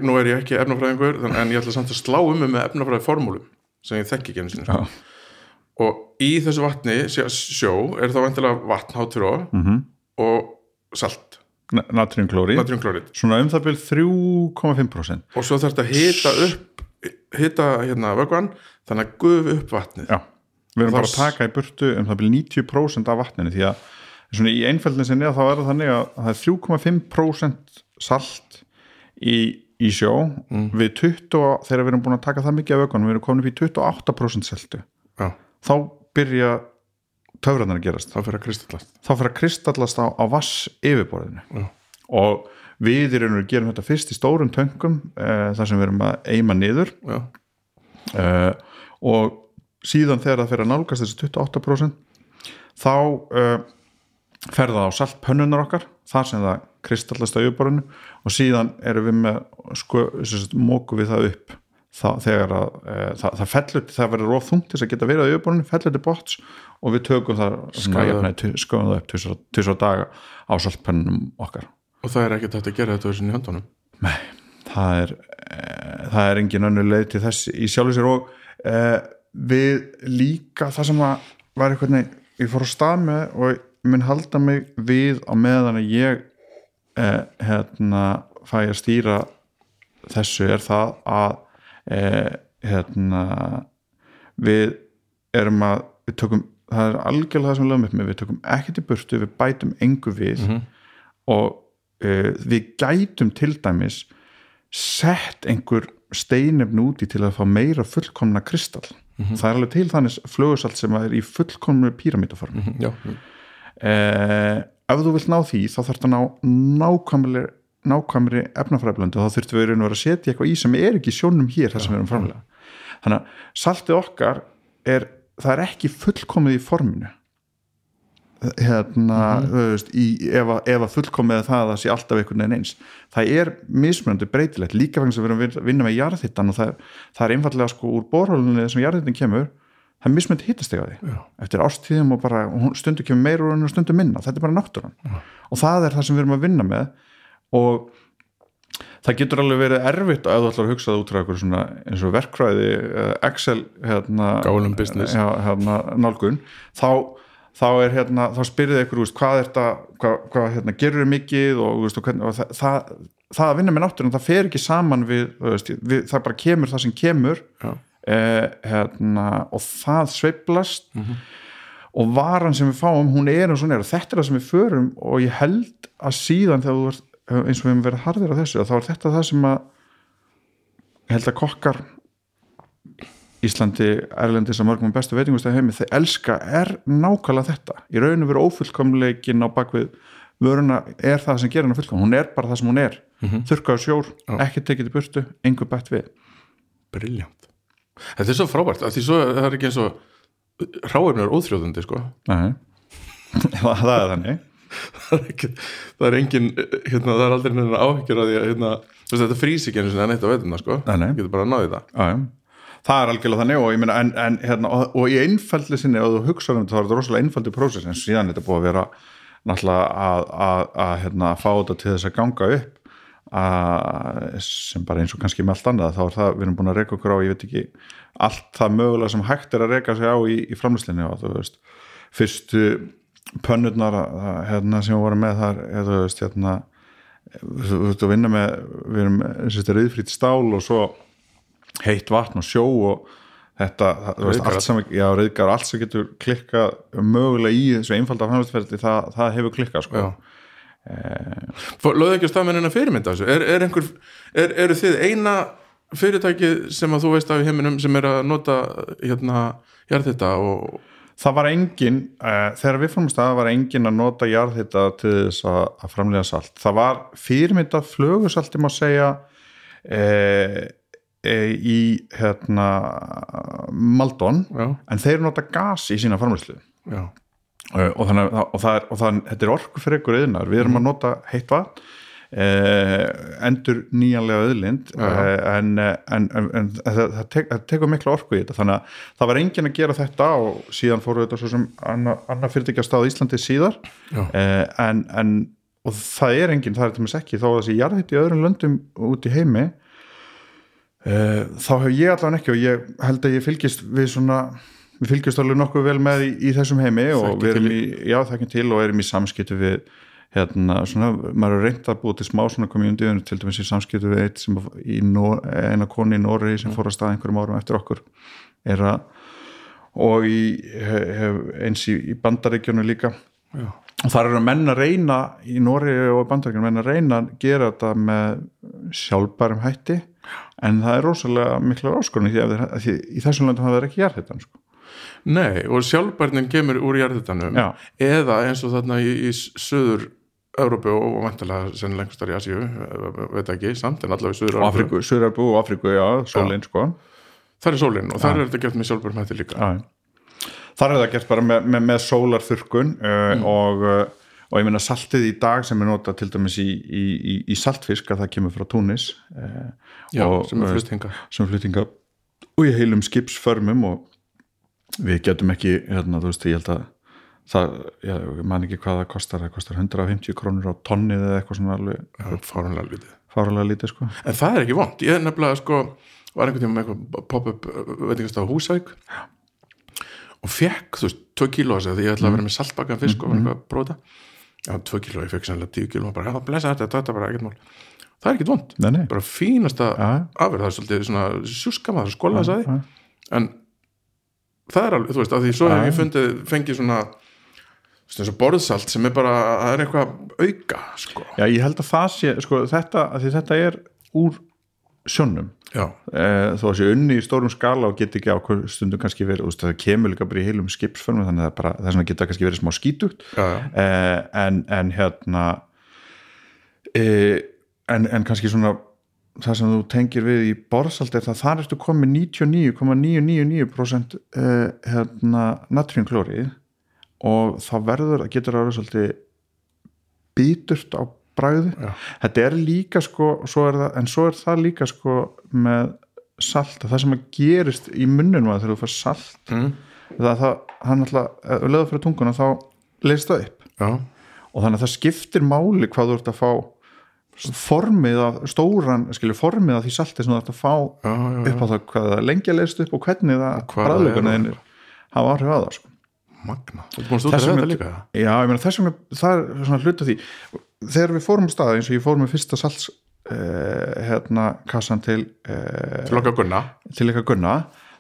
nú er ég ekki efnafræðingur en ég ætla samt að slá um með efnafræði formúlum sem ég þekki ekki einu sinni sko. og í þessu vatni sjó- er þá vantilega vatn hátur og, mm og salt, natriumklóri svona um það byrð 3,5% og svo þarf þetta að hita upp hita hérna vökvan þannig að gufu upp vatnið. Já, við erum bara að taka í burtu um það byrð 90% af vatninu því að svona í einfældin sinni þá er það þannig að það er 3,5% salt í, í sjó. Við 20, og- þegar við erum búin að taka það mikið af vökunum, við erum komin upp í 28% seltu, Já, þá byrja töfranar að gerast. Þá fyrir að kristallast. Þá fyrir að kristallast á, á vass yfirborðinu. Já. og við og veru gerum þetta fyrst í stórum töngum uh, þar sem við erum að eima niður. Já, uh, og síðan þegar það fyrir að nálgast þessi 28% þá uh, fer það á saltpönnunar okkar þar sem það kristallast á yfirborðinu og síðan erum við með sko, móku við það upp. Það, þegar að uh, það, það fellur það verður rof þungt til þess að geta verið á yfirborðinu fellur til bots og við tökum það skoðum það upp til svo daga á saltpönnunum okkar. Og það er ekki þetta að gera þetta þessin í höndunum? Það er, e, það er engin önnur leið til þess í sjálfu sér og e, við líka það sem að var eitthvað nei, ég fór á stað með og mun halda mig við á meðan að ég e, hérna fæ að stýra þessu er það að e, hérna við erum að við tökum, það er algjörlega það sem við lögum upp með við tökum ekkert í burtu, við bætum engu við og uh, við gætum til dæmis sett einhver steinefn úti til að fá meira fullkomna kristall. Það er alveg til þannig flugusalt sem er í fullkomnu píramítaformi Já, uh, ef þú vilt ná því þá þarf það ná nákvæmri nákvæmri efnafræðblöndu og þá þurftum við að setja eitthvað í sem er ekki sjónum hér þar sem við erum framlega þannig að saltið okkar er, það er ekki fullkomið í forminu. Hérna, þú veist, í, ef, að, ef að fullkomið það að það sé alltaf einhvern veginn eins. Það er mismunandi breytilegt líka vegna sem við erum að vinna- með jarðhittan og það, það er einfallega sko úr borhólunni sem jarðhittin kemur það er mismunandi hittastega því. Já. eftir ástíðum og bara, stundu kemur meira og stundu minna, þetta er bara náttúran. Og það er það sem við erum að vinna með. Og það getur alveg verið erfitt að þú ætlar að hugsa það út frá eitthvað svona eins og verkfræði eh, Excel hérna, Gálum business. já, hérna, nálgun. Þá, þá er hérna þá spyrðið ykkur úst, hvað er þetta hvað, hvað hérna, gerur þið mikið og, úst, og, hvernig, og það, það, það að vinna með náttúrun það fer ekki saman við, veist, við það bara kemur það sem kemur. Já. Eh, hérna, og það sveiflast. Og varan sem við fáum hún er og svona er. Og þetta er það sem við förum og ég held að síðan þegar þú ert eins og við hefum verið harðir á þessu þá er þetta það sem að held að kokkar Íslandi, Erlendis að mörgum bestu veitingustæði heimi, þeir elska er nákvæmlega þetta, í raun og veru ófullkomleikin á bakvið vöruna er það sem gerir hennar fullkom, hún er bara það sem hún er. Þurrkaðu sjór, Já. ekki tekið til burtu engu bætt við. Briljant þetta er svo frábært, því svo það er ekki eins og hráefni er óþrjóðandi sko Nei. það, er þannig það er, ekki, það er engin hérna, það er aldrei neina áhyggjur að því að hérna, þetta frýs ekki sinni að neitt á veituna sko. Nei, getur bara að náði það já. það er algjörlega þannig og, ég meina, en, en, hérna, og, og í einfaldli sinni og þú hugsa um þetta þá er þetta rosalega einfaldi prósess en síðan þetta búið að vera náttúrulega að, að, að hérna, fá þetta til þess að ganga upp að, sem bara eins og kannski með allt annað þá er það, við erum búin að reyka okkur á ég veit ekki, allt það mögulega sem hægt er að reyka sig á í, í framlýslinni og þú veist, fyrstu pönnurnar hérna, sem við vorum með þar þú veist, hérna þú veist að vinna með við erum reyðfrýtt stál og svo heitt vatn og sjó og þetta, þú veist, allt sem já, reyðgar, allt sem getur klikkað mögulega í þessu einfalda framhaldferði það, það hefur klikkað sko. Já. Lögðu ekki hennar fyrirmynda þessu? Er, er einhver, er, eru þið eina fyrirtæki sem að þú veist af heiminum sem er að nota hérna, jarðhita og það var engin, uh, þegar við fórum af stað var engin að nota jarðhita til þess að, að framlega salt, það var fyrirmynda flögusalti má segja uh, í hérna Maldon já, en þeir nota gas í sína framleyslu já, og, þannig, að- og, og þetta er orku fyrir ykkur yðnar, við erum að nota heitt vatn uh, endur nýjanlega auðlind uh, en, eh, en, en, en það, tek, það tekur miklu orku í þetta. Þannig að það var engin að gera þetta og síðan fóru þetta svo sem annar anna fyrirtækja stað í Íslandi síðar. Uh, en, en og það er engin, það er til mér ekki. Þó að þessi jarðhitt í öðrum löndum út í heimi uh, þá hef ég allan ekki og ég held að ég fylgist við svona við fylgjast alveg nokkuð vel með í, í þessum heimi og Þekkir við erum í, já þekkjum til og erum í samskiptu við hérna svona, maður er reynd að búið til smá svona community, til dæmis í samskiptu við eitt sem eina koni í Nóri sem fór að stað einhverjum árum eftir okkur er að og í, hef, eins í, í bandaríkjunu líka já. og þar eru menn að reyna í Nóri og bandaríkjunum menn að reyna að gera þetta með sjálfbærum hætti en það er rosalega mikla áskorun því að í þessum löndum hafa þeir ekki gert þetta sko. Nei, og sjálfbærnin kemur úr jarðhitanum Já. eða eins og þarna í, í söður Európu og vantilega sennilega einhverstar í eh, veit ekki samt en allavega í söður og Afríku, Surarbú og Afríku, já, sólinn sko. Þar er sólinn og þar er þetta gert með sjálfbærum hætti líka. Já. þar er það gert bara með, með, með sólarþurkun uh, og, uh, og ég meina saltið í dag sem er notað til dæmis í, í, í, í saltfisk að það kemur frá Túnis uh, já, og, sem er flust hinga sem fluttinga og í heilum skipsförmum og við getum ekki hérna, þú veist, ég held að það, já, ég man ekki hvað það kostar. Það kostar 150 krónur á tonnið eða eitthvað svona alveg. Fárunlega lítið. Fáralega lítið sko. En það er ekki vond, ég nefnilega sko var einhvern tíma með eitthvað pop-up veitingast á húsæk og fekk, þú veist, 2 kíló því ég ætla að vera með saltbakkan fisk og eitthvað að prófa þetta já, 2 kíló, ég fekk sannlega 10 kíló og bara, já, blessa þetta, þetta er bara ekkert mál. Það er ekkert vond, bara fínasta afverð, það er alveg, þú veist, að því svo hef ég fundið, fengið svona þú veist, borðsalt sem er bara, það er eitthvað auka, sko. Já, ég held að það sé sko, þetta, því þetta er úr sjónum já, eh, þó að sé unni í stórum skala og geti ekki á stundum kannski verið, þú veist, það kemur líka bara í heilum skipsförmum, þannig að það, er bara, það svona geta kannski verið smá skítugt. Já, já, eh, en, en hérna eh, en, en kannski svona það sem þú tengir við í borðsalt er það þar ertu komið 99,999% eh, hérna natriumklórið og þá verður, getur það verið svolítið bíturt á bragði Já. þetta er líka sko svo er það, en svo er það líka sko með salt, að það sem að gerist í munnum að þegar þú fær salt mm. það, það, hann alltaf, ef þú leður fyrir tunguna þá leist það upp já, og þannig að það skiptir máli hvað þú ert að fá formið af stóran, skilur formið af því salti sem þú ert að fá já, já, já. upp á það hvað það lengja leist upp og hvernig það er. þínir hafa áhrif á það sko. magna þú ert búin að stúta Þess vegna- þetta líka já, ég meina þess vegna það er svona hluta því þegar við fórum á stað eins og ég fór með fyrsta salts uh, hérna kassan til uh, til okkar gunna til eitthvað gunna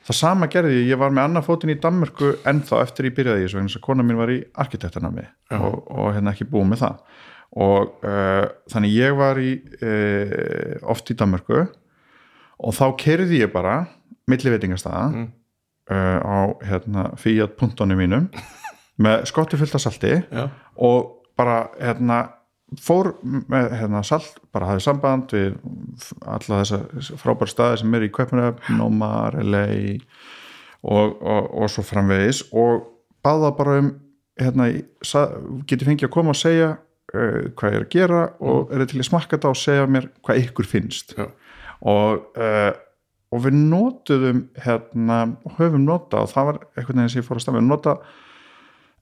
það sama gerði ég, ég var með annað fótinn í Danmörku ennþá eftir ég byrjaði þessu vegna þess að kona mín var í arkitektanami og, og hérna ekki búið með það og uh, þannig ég var í uh, oft í Danmörku. Og þá kerði ég bara milli veitingastæða Mm. uh, á hérna puntónu mínum með skotti fullt af salti já, og bara hérna fór með hérna, salt, bara hafði samband við alla þessa frábæra staði sem eru í Kaupanöf, Nómar, LA og, og, og svo framvegis. Og báða bara um hérna, geti fengið að koma og segja uh, hvað ég er að gera og eru til að smakka þetta og segja mér hvað ykkur finnst. Já, og, uh, og við notuðum hérna, höfum notað og það var veginn sem ég fór að stafna nota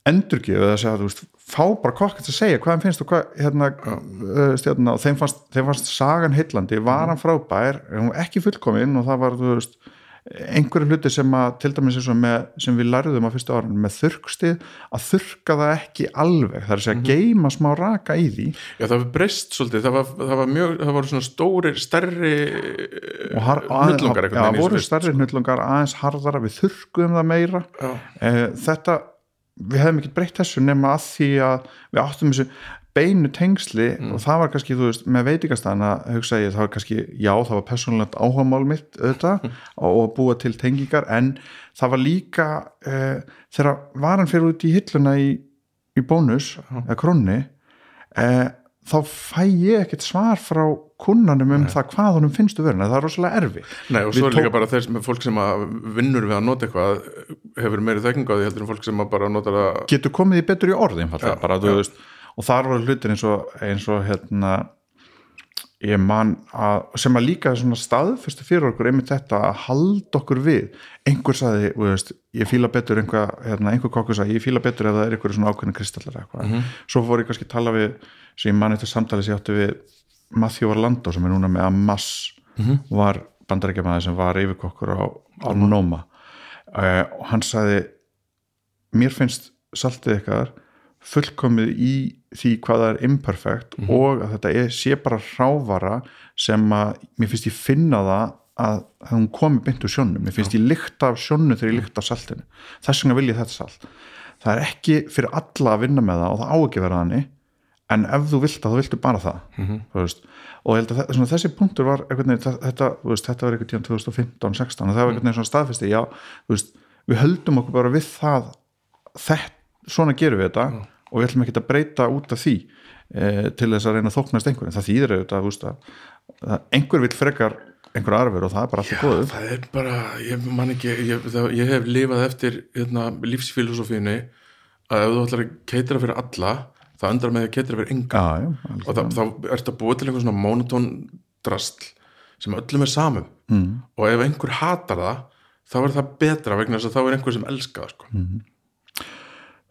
endurgjöfu þess að þú veist fá bara kokkast að segja hvað hann finnst og hvað hérna, uh, stjórna, og þeim fannst, þeim fannst sagan heillandi, var hann frábær ekki fullkominn og það var þú veist einhverju hluti sem að til dæmis eins og með, sem við lærðum á fyrsta árin með þurrkstið, að þurrka það ekki alveg, það er að segja geima smá raka í því. Já, það var breyst svolítið. Það var, það var mjög, það voru svona stórir stærri har, að, nullungar já, voru stærri hnullungar aðeins harðara, við þurrkuðum það meira. Eh, þetta við hefum ekki breytt þessu nema að því að við áttum þessu beinu tengsli og það var kannski, þú veist, með veitingastana hugsa ég, það var kannski, já, það var persónulegt áhugamál mitt auðvitað og búa til tengingar, en það var líka eh, þegar varan fyrir út í hilluna í, í bónus, eða krónni eh, þá fæ ég ekkert svar frá kunnanum um það hvað honum finnstu verðina, það er rosalega erfi Nei, og Við svo er líka bara þeir sem, fólk sem vinnur við að nota eitthvað hefur meiri þekking á því heldur en fólk sem bara nota það getur komið í betur í orð einfallega, Já, bara, þú veist, og þar voru hlutir eins og, eins og hérna ég man að, sem að líka svona staðfyrstu fyrir okkur einmitt þetta að halda okkur við. Einhver saði, þú veist, ég fíla betur einhver, hérna, einhver kokkur sagði, ég fíla betur ef það er einhver svona ákveðin kristallar eitthvað. Svo fór ég kannski að tala við sem ég man eftir samtalið sem ég átti við Matthew Orlando sem er núna með Amas var bandarækjamaður sem var yfirkokkur á, á Noma. Uh, og hann sagði mér finnst saltið ykkar fullkomið í því hvað það er imperfect og að þetta er, sé bara rávara sem að mér finnst ég finna það að að hún komi beint úr sjónum, mér finnst ég lykta af sjónu þegar ég lykta af saltinu. Þess vegna vil ég þetta salt. Það er ekki fyrir alla að vinna með það og það á ekki að vera þannig en ef þú vilt það, þá viltu bara það þú veist, og ég held að svona, þessi punktur var veginn, þe- þetta, veist, þetta var einhvern tíðan 2015-16 og það var einhvern veginn svona staðfesti já, veist, við höldum okkur bara við það þetta, svona gerum við þetta og við ætlum ekki að breyta út af því e, til þess að reyna að þóknast einhverjum. Það þýðir auðvitað, að, að einhver vil frekar einhver arfur og það er bara alltaf góðu. það er bara, ég man ekki ég, það, ég hef lifað eftir hérna, lífsfilosofíunni að ef þú ætlar að keitra fyrir alla það andrar með að keitra fyrir enga já, já, og það, þá ertu að búa til einhver svona monotón drastl sem öllum er samum. Mm. og ef einhver hatar það þá er það betra vegna þess að þá er einhver sem elska það sko.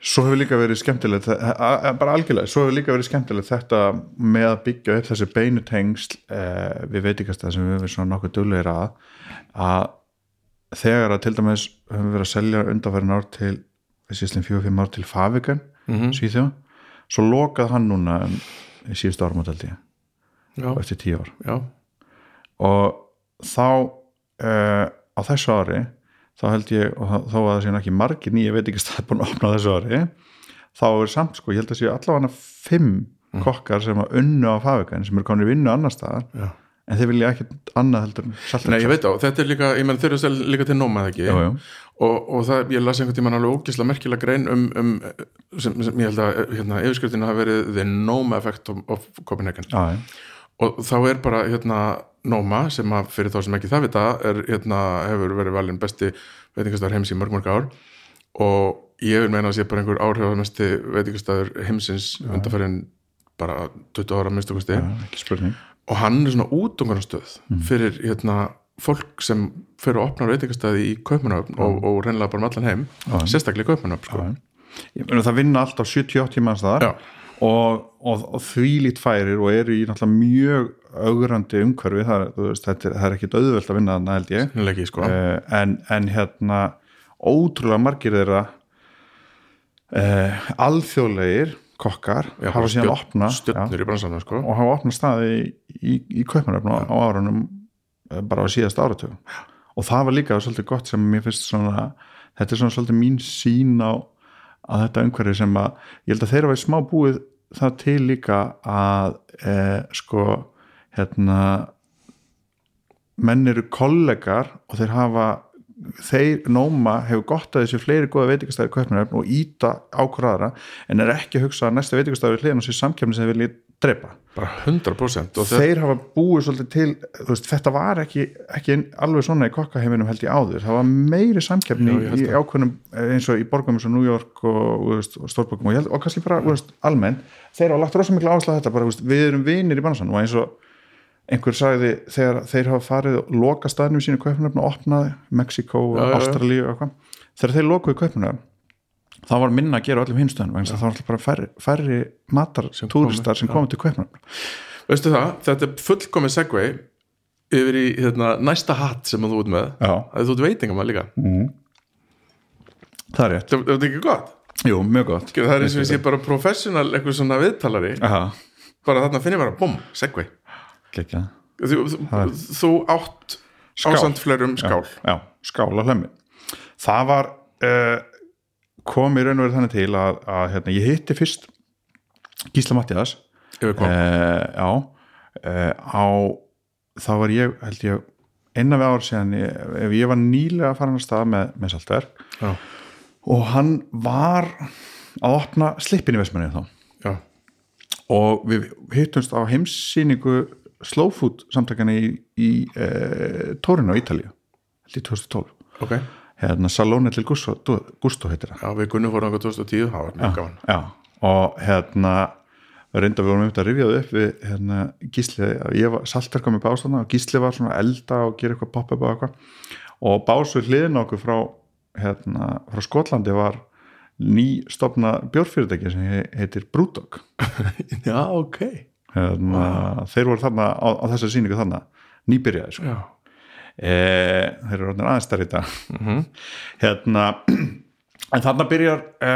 Svo hefur líka verið skemmtilegt, bara algjörlega, svo hefur líka verið skemmtilegt þetta með að byggja upp þessi beinu tengsl eh, við veitikastæð sem við hefum svona nokkuð duglegir að, að þegar að til dæmis höfum við verið að selja undanfærin ár til, þessi íslinn fjóð fimm ár til Favikan, mm Mhm. Svíþjóð, svo lokað hann núna um, í síðustu áramótaldi já, og eftir tíu ár. Já, og þá uh, á þessu ári þá held ég, og þá- að það séu ekki margir nýja veitingastæði búin að opna þessu ári þá er samt sko, ég held að séu allavega fimm kokkar sem að unnu á fabrikan sem eru komin í vinnu annar staðar já. en þeir vilja ekki annað heldur Nei, ég veit á, þetta er líka, ég menn þeir eru líka til nóma eða ekki já, já. Og, og það, ég las einhvern tímann alveg ógislega merkilega grein um, um sem, sem ég held að hérna, yfirskriftin hafa verið The Noma Effect of, of Copenhagen Já, já. Og þá er bara hérna Noma sem að fyrir þá sem ekki það vita er, hérna, hefur verið valinn besti veitingastæður heims í mörg mörg ár. Og ég vil meina að sé bara einhver áhrifamesti veitingastæður heimsins undanfærin bara 20 ára minnstu kosti. Já, ekki spurning. Og hann er svona útungarnastöð Mm. fyrir hérna fólk sem fyrir að opna veitingastæði í Kaupmannöfn og, og reynilega bara um allan heim sérstaklega í Kaupmannöfn sko. Það vinna alltaf 70-80 manns þar Já. Og, og, og þvílít færir og eru í náttúrulega mjög augrandi umhverfi það, veist, þetta það er ekki auðvelt að vinna þarna held ég ekki, sko. uh, en, en hérna ótrúlega margir þeirra uh, alþjóðlegir kokkar Já, hafa síðan opna já, sko. og hafa opnað staði í, í, í kaupanöfn á, á árunum eh, bara á síðast áratögu og það var líka svolítið gott sem mér finnst svona þetta er svona svolítið mín sín á, á þetta umhverfi sem að ég held að þeirra væri smá búið það til líka að e, sko hérna menn eru kollegar og þeir hafa þeir Nóma hefur gott að þessu fleiri góða veitingastæði kaupnaröfn og íta ákvörðara en er ekki að hugsa að næsta veitingastæði við hliðan og sér samkjöfni sem vilja drepa. Bara 100% og þeir, þeir hafa búið svolítið til veist, þetta var ekki, ekki alveg svona í kokkaheiminum held ég áður, það var meiri samkjöfni í ákveðnum eins og í borgum eins og New York og, og, stórborgum. Og, og kannski bara almenn, þeir hafa lagt rosa miklu áherslu á þetta bara, veist, við erum vinir í bannasann og eins og einhver sagði þegar þeir hafa farið og loka staðnum sínu kaupunöfn og opnaði Mexiko og. Ástralíu og eitthvað þegar þeir lokuðu kaupunöfn þá var minna að gera öllum hinstöðum vegna að það var alltaf bara færri, færri matar Sem já. komið til kaupunöfn veistu það, þetta er fullkomið segway yfir í hérna, næsta hatt sem þú út með. Já. að þú ert veitingum líka. Það er rétt. Það það er ekki gott. Jú, mjög gott. Það er eins og ég sé bara professional eitthvað svona viðtalari. Aha, bara þarna finn ég bara, bum, gekkja. Þú, þú, þú átt ásand flerum skál. Já, skál á hlemmi Það var uh, kom í raun og verið þannig til að, að hérna, ég hitti fyrst Gísla Mattias. Uh, Já. Uh, á þá var ég, held ég innan við ár síðan, ég, ef ég var nýlega farin að stað með, með saltverk og hann var að opna slippin í Vestmanni þá. Já. Og við hittumst á heimssýningu Slow Food samtakana í, í e, Torino, Ítalíu held í 2012 ok, hérna Salone til Gusto, Gusto heitir það já, við gunnum fórum okkur 2010 það var mjög gaman. Já, og hérna reynda við vorum um þetta að rifjaðu upp við hérna, Gísli, ég var saltverka með bástana og Gísli var svona elda og gera eitthvað pop-up og eitthvað. Og básu hliðin okkur frá hérna, frá Skotlandi var nýstofna bjórfyrirtæki sem he- heitir Brewdog já, ok. Hérna, þeir voru þarna á, á þessa sýningu þarna nýbyrjaði sko. já, e, þeir eru orðin aðeins stærri í dag. Mhm. hérna en þarna byrjar e,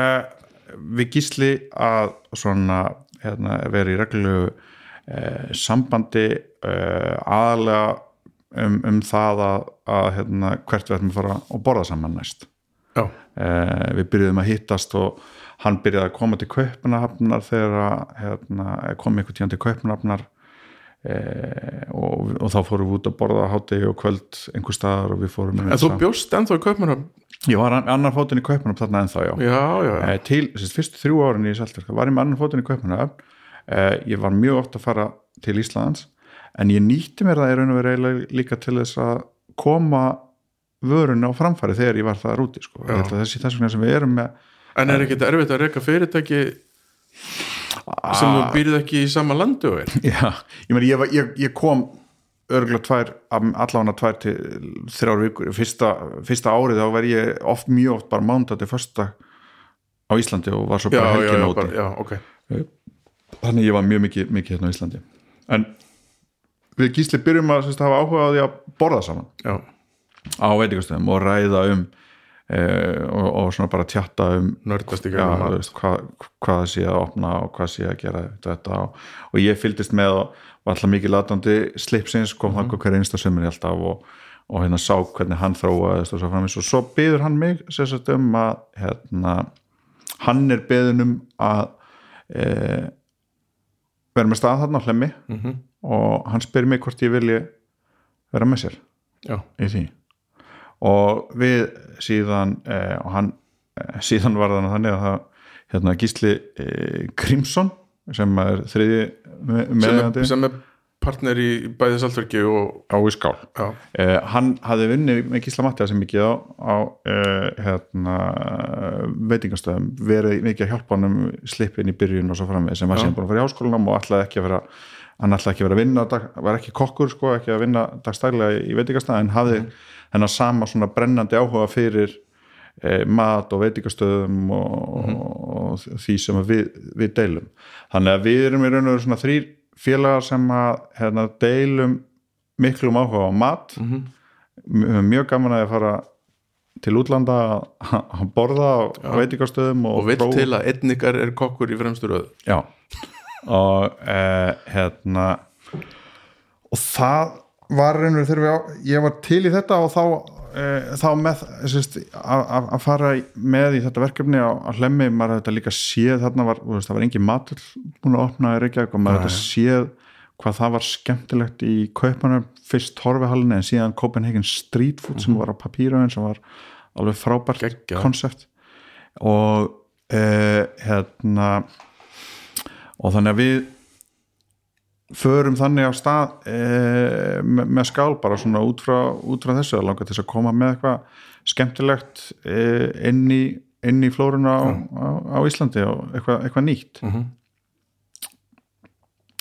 við gísli að svona hérna, vera í reglulegu e, sambandi aðalega um, um það að, að hérna, hvert við ætlum að fara og borða saman næst. Eh, við byrjuðum að hittast og hann byrjaði að koma til Kaupanahafnar þegar hérna, kom einhvern tíðan til Kaupanahafnar eh, og, og þá fórum við út að borða hátegi og kvöld einhver staðar og við fórum en þú bjóst ennþá í Kaupmannhöfn ég var an- annar fótinn í Kaupanahafn þarna ennþá já, já, já, já, Eh, til sérst, fyrstu þrjú árin í Saltverk var ég með annar fótinn í Kaupanahafn eh, ég var mjög oft að fara til Íslands en ég nýtti mér það í raun og verið líka til þess að koma vörun á framfæri þegar ég var það rúti sko. Þessi þess vegna sem við erum með en er ekkert erfitt að reyka fyrirtæki sem þú býrð ekki í sama landu Já, ég, meni, ég, ég, ég kom örgulega tvær, allavega tvær til þrjár vikur, fyrsta, fyrsta árið þá var ég oft, mjög oft bara mánda til första á Íslandi og var svo bara helgin já, úti. bara, já, ok. Þannig ég var mjög mikið, mikið hérna á Íslandi. En við gísli byrjum að sérst, hafa áhuga á því að borða saman já, á veitingastöðum og ræða um og, og svona bara tjatta um nördast í gæðum hvað, hvað sé að opna og hvað sé að gera þetta og, og ég fylgdist með og var alltaf mikið latandi slipsins, kom mm -hmm. hver einsta sömur alltaf og, og hérna sá hvernig hann þróaðist og svo framins og svo byður hann mig sérst um að hérna, hann er byðun um að e, vera með stað þarna á hlemmi Mhm. og hann spyr mig hvort ég vilji vera með sér já, í því og við síðan eh, og hann eh, síðan var það þannig að það hérna Gísli eh, Grímsson sem er þriði sem, meðjandi sem er partner í bæði saltverki og á í skál. Já, Uh, hann hafði vunnið með Gísla Mattiða sem mikið á, á uh, hérna, veitingastöðum verið mikið að hjálpa hann um slipin í byrjun og svo framveg sem var sem búin að fara í háskólanum og ætlaði ekki að vera hann ætlaði ekki að vera að vinna var ekki kokkur sko, ekki að vinna dagstælega í veitingastöð en hafði Mhm. Hennar sama svona brennandi áhuga fyrir eh, mat og veitingastöðum og, Mhm. og því sem við, við deilum. Þannig að við erum í raun og veru svona þrýr félagar sem að hérna, deilum miklum áhuga á mat. Við höfum mjög gaman að fara til útlanda að- borða á veitingastöðum og, og prófa- til að einn ykkar er kokkur í fremstu röð. Já. Og eh, hérna og það var reynur þegar við á, ég var til í þetta og þá eh, þá með að, fara með í þetta verkefni á, á hlemmi, maður þetta líka séð þarna var, veist, það var engin matur búin að opna í Reykjavík og maður hafði þetta séð hvað það var skemmtilegt í kaupanum fyrst Torfihallinni en síðan Copenhagen Street Food sem var á papíraun sem var alveg frábært konsept og eh, hérna og þannig að við förum þannig á stað e, með, með skál bara svona út frá, út frá þessu að langa til þess að koma með eitthvað skemmtilegt e, inn í inn í flóruna á, á, á Íslandi og eitthvað, eitthvað nýtt. Mhm.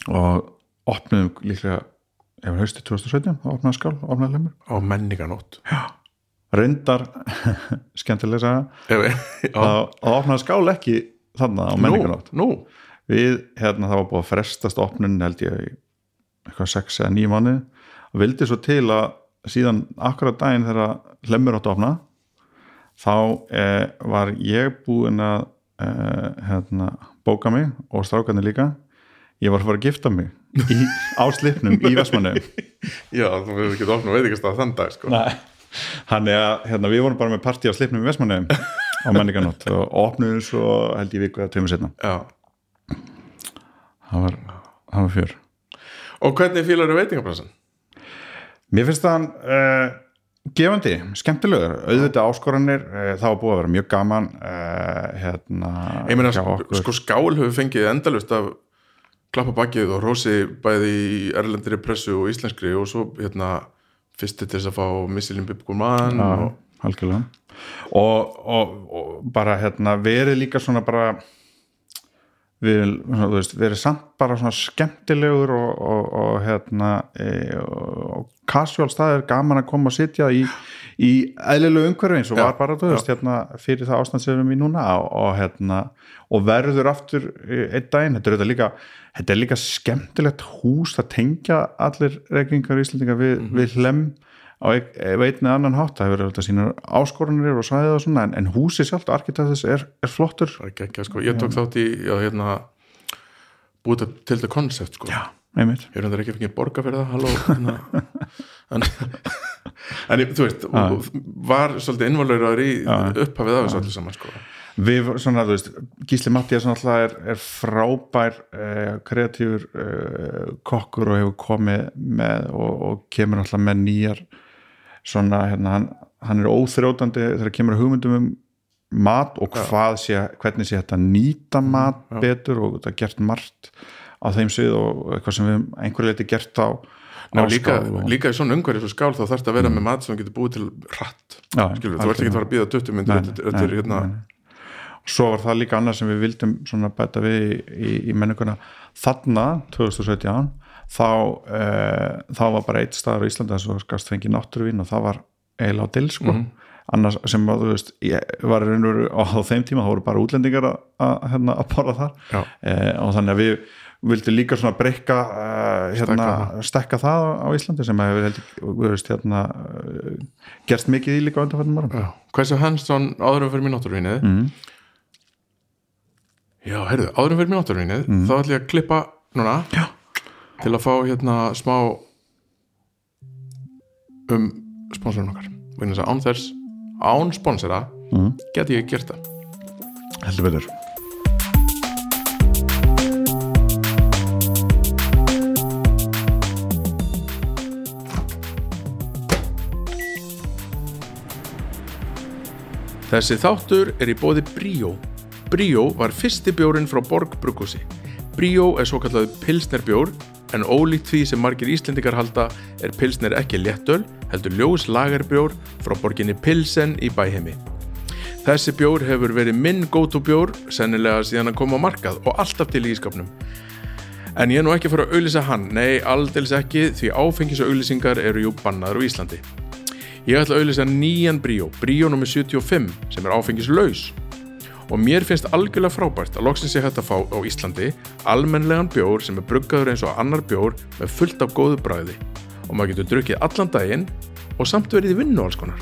og opnum líklega ef hausti 2017, þá opnaði skál opnaði lemur, á menninganótt reyndar skemmtilega já, þá þá opnaði skál ekki þarna á menninganótt nú, nú, við, hérna, það var búið að frestast opnun held ég eitthvað sex eða nýjum mánu og vildi svo til að síðan akkurat daginn þegar hlemmur átt að opna þá eh, var ég búinn að eh, hérna, bóka mig og strákarnir líka. Ég var að fara að gifta mig í, á slipnum í Vestmannu já, þú hefur ekki opnað veitingastað þann dag sko. þannig að hérna, við vorum bara með partí á slipnum í Vestmannu á menninganótt og opnuðum svo held ég viku eða tveimur setna já. Það var, var fjör. Og hvernig fílar eru veitingabransan? Mér finnst það uh, gefandi, skemmtilegur. Auðvitað áskoranir, uh, það var búið að vera mjög gaman uh, hérna ég meina, sko, sko skál hefur fengið endalust af klappa bakið og rósi bæði í erlendri pressu og íslenskri og svo hérna fyrsti til þess að fá Michelin Bibgur mann og og, og, og bara hérna verið líka svona bara við, veist, verið samt bara svona skemmtilegur og, og, og hérna e, og casual staðir gaman að koma og sitja í, í eðlilegu umhverfi eins og Já, var bara, veist, hérna fyrir það ástand sem við erum í núna og, og hérna og verður aftur e, einn daginn, þetta er þetta líka þetta er líka skemmtilegt hús það tengja allir reykingar í Íslandinga við, við hlem á veitni annan hátt, það hefur verið þetta sínar áskorunir og svæðið og svona, en, en húsi sjálft arkitektis er, er flottur. Ekki ekki sko, ég tók þátt í já, hérna búið til- þetta koncept sko. Já, einmitt. Ég er hendur ekki fengið borga fyrir það halló hérna. en, en þú veist var svolítið innvalur í upphafið af þessu allir saman sko. Við, svona, þú veist, Gísli náttúrulega er, er frábær eh, kreatífur eh, kokkur og hefur komið með og, og kemur náttúrulega með nýjar svona, hérna, hann, hann er óþrjótandi þegar kemur hugmyndum um mat og hvað sé, hvernig sé þetta nýta mat betur og þetta er gert margt á þeim svið og eitthvað sem við einhverju leiti gert á, Ná, líka, og, líka í svona umhverju svo skál þá þarf þetta að vera með mat sem getur búið til Já, skilur, þú ert ekki að fara að býða 20 myndir nei, svo var það líka annað sem við vildum bæta við í, í, í menninguna þarna 2017 þá, e, þá var bara eitt staðar á Íslanda sem skast fengi náttúruvín og það var eiginlega á dill sko Mhm. annars sem að þú veist ég var reynur á þeim tíma þá voru bara útlendingar að, að, hérna, að borða þar e, og þannig að við vildum líka svona breyka uh, hérna, stekka það á Íslandi sem hefur heldur, þú veist, hérna, uh, gerst mikið í líka undanfærdum árum Já. Hversu Hansson áðurum fyrir mér náttúruvinnið mm. Já, heyrðu, áðurum fyrir mér náttúruvinnið þá ætlum ég að klippa núna Já. til að fá hérna smá um sponsorinn okkar vegna þess að án þess án sponsora Mm. geti ég gert það heldur betur Þessi þáttur er í bóði Bríó. Bríó var fyrsti bjórin frá Borg Bruggúsi. Bríó er svo kallaðu pilsnerbjór en ólíkt því sem margir Íslendingar halda er pilsner ekki léttöl, heldur ljós lagerbjór frá borginni Pilsen í bæheimi. Þessi bjór hefur verið minn go-to bjór, sennilega síðan að koma á markað og alltaf til í ískapnum. En ég er nú ekki fyrir að auðlýsa hann, nei, aldils ekki, því áfengis og auðlýsingar eru jú bannaður á Íslandi. Ég ætla að auðlýsa nýjan bríó, bríó nr. 75, sem er áfengislaus. Og mér finnst algjörlega frábært að loksins ég hægt að fá á Íslandi almennlegan bjór sem er bruggaður eins og annar bjór með fullt af góðu bræði. Og maður getur drukkið allan daginn og samt verið í vinnu alls konar.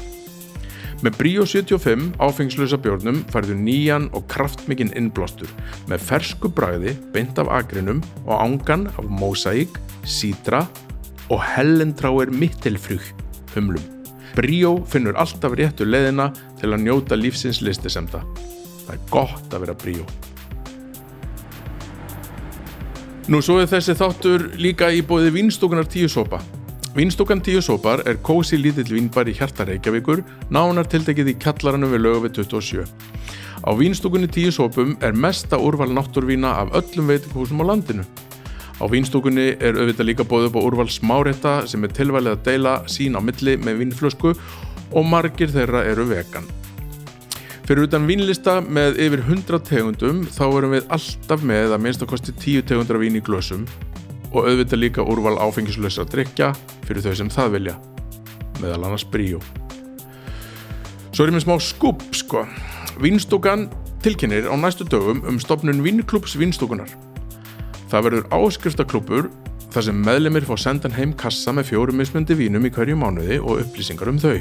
Með Brio 75 áfengslösa bjórnum færðu nýjan og kraftmikinn innblástur með fersku bræði beint af agrinum og ángan af mósæk, sítra og hellentráir mittelfrug humlum. Brio finnur alltaf réttu leðina til að njóta lífsins listisemda. Það er gott að vera Brio. Nú svo er þessi þáttur líka í bóði vinstúkunar tíu sopa. Vínstúkan tíu sópar er kósi lítill vínbar í hjarta Reykjavíkur, nánar tiltekið í kallaranum við lögu við 27. Á vínstúkunni tíu sópum er mesta úrval náttúrvína af öllum veitikúsum á landinu. Á vínstúkunni er auðvitað líka bóðið upp á úrval smárétta sem er tilvalið að deila sín á milli með vínflösku og margir þeirra eru vegan. Fyrir utan vínlista með yfir 100 tegundum þá erum við alltaf með að minnst að kosti 10 tegundar vín í glösum og auðvitað líka úrval áfengislösa drikja fyrir þau sem það vilja meðal annars bríu Svo er ég með smá skup sko. Vínstúkan tilkynir á næstu dögum um stopnun Vínklúps Vínstúkunar Það verður áskriftaklúpur þar sem meðlemið fá sendan heim kassa með fjórum mismöndi vínum í hverju mánuði og upplýsingar um þau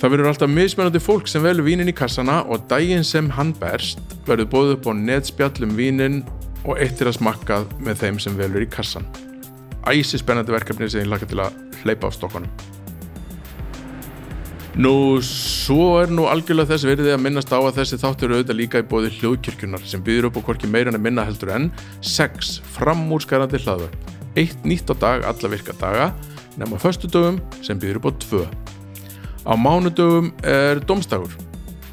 Það verður alltaf mismennandi fólk sem velur vínin í kassana og daginn sem hann berst verður bóðið upp á netspjallum vínin og eitt er að smakkað með þeim sem velur í kassan. Æsi spennandi verkefni sem ég laka til að hleypa á stokkanum. Nú, svo er nú algjörlega þess veriði að minnast á að þessi þáttur auðvitað líka í bóði hljóðkirkjunar sem býður upp á hvorki meira en minna heldur en 6 framúrskarandi hlaðvörp. Eitt nýtt á dag alla virka daga nema förstu dögum sem býður upp á 2. Á mánudögum er domstagur.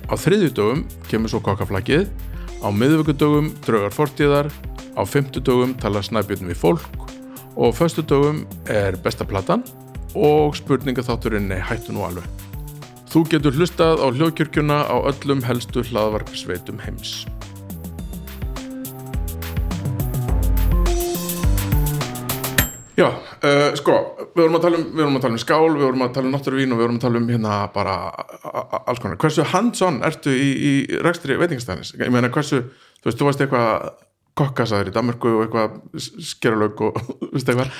Á þriðju dögum kemur svo kokkaflakið Á miðvöggudögum draugar fortíðar, á fymtudögum tala snæbjörnum við fólk og á föstudögum er besta platan og spurningaþátturinn er hættu nú alveg. Þú getur hlustað á hljóðkjörgjuna á öllum helstu hlaðvarpsveitum heims. Já, uh, sko, við vorum, um, við vorum að tala um skál, við vorum að tala um náttúruvín og við vorum að tala um hérna bara alls konar. Hversu hands-on ertu í, í rekstri veitingastæðis? Ég meina, hversu, þú veist, þú varst eitthvað kokkasaður í Danmarku og eitthvað skeralaug og, veist eitthvað?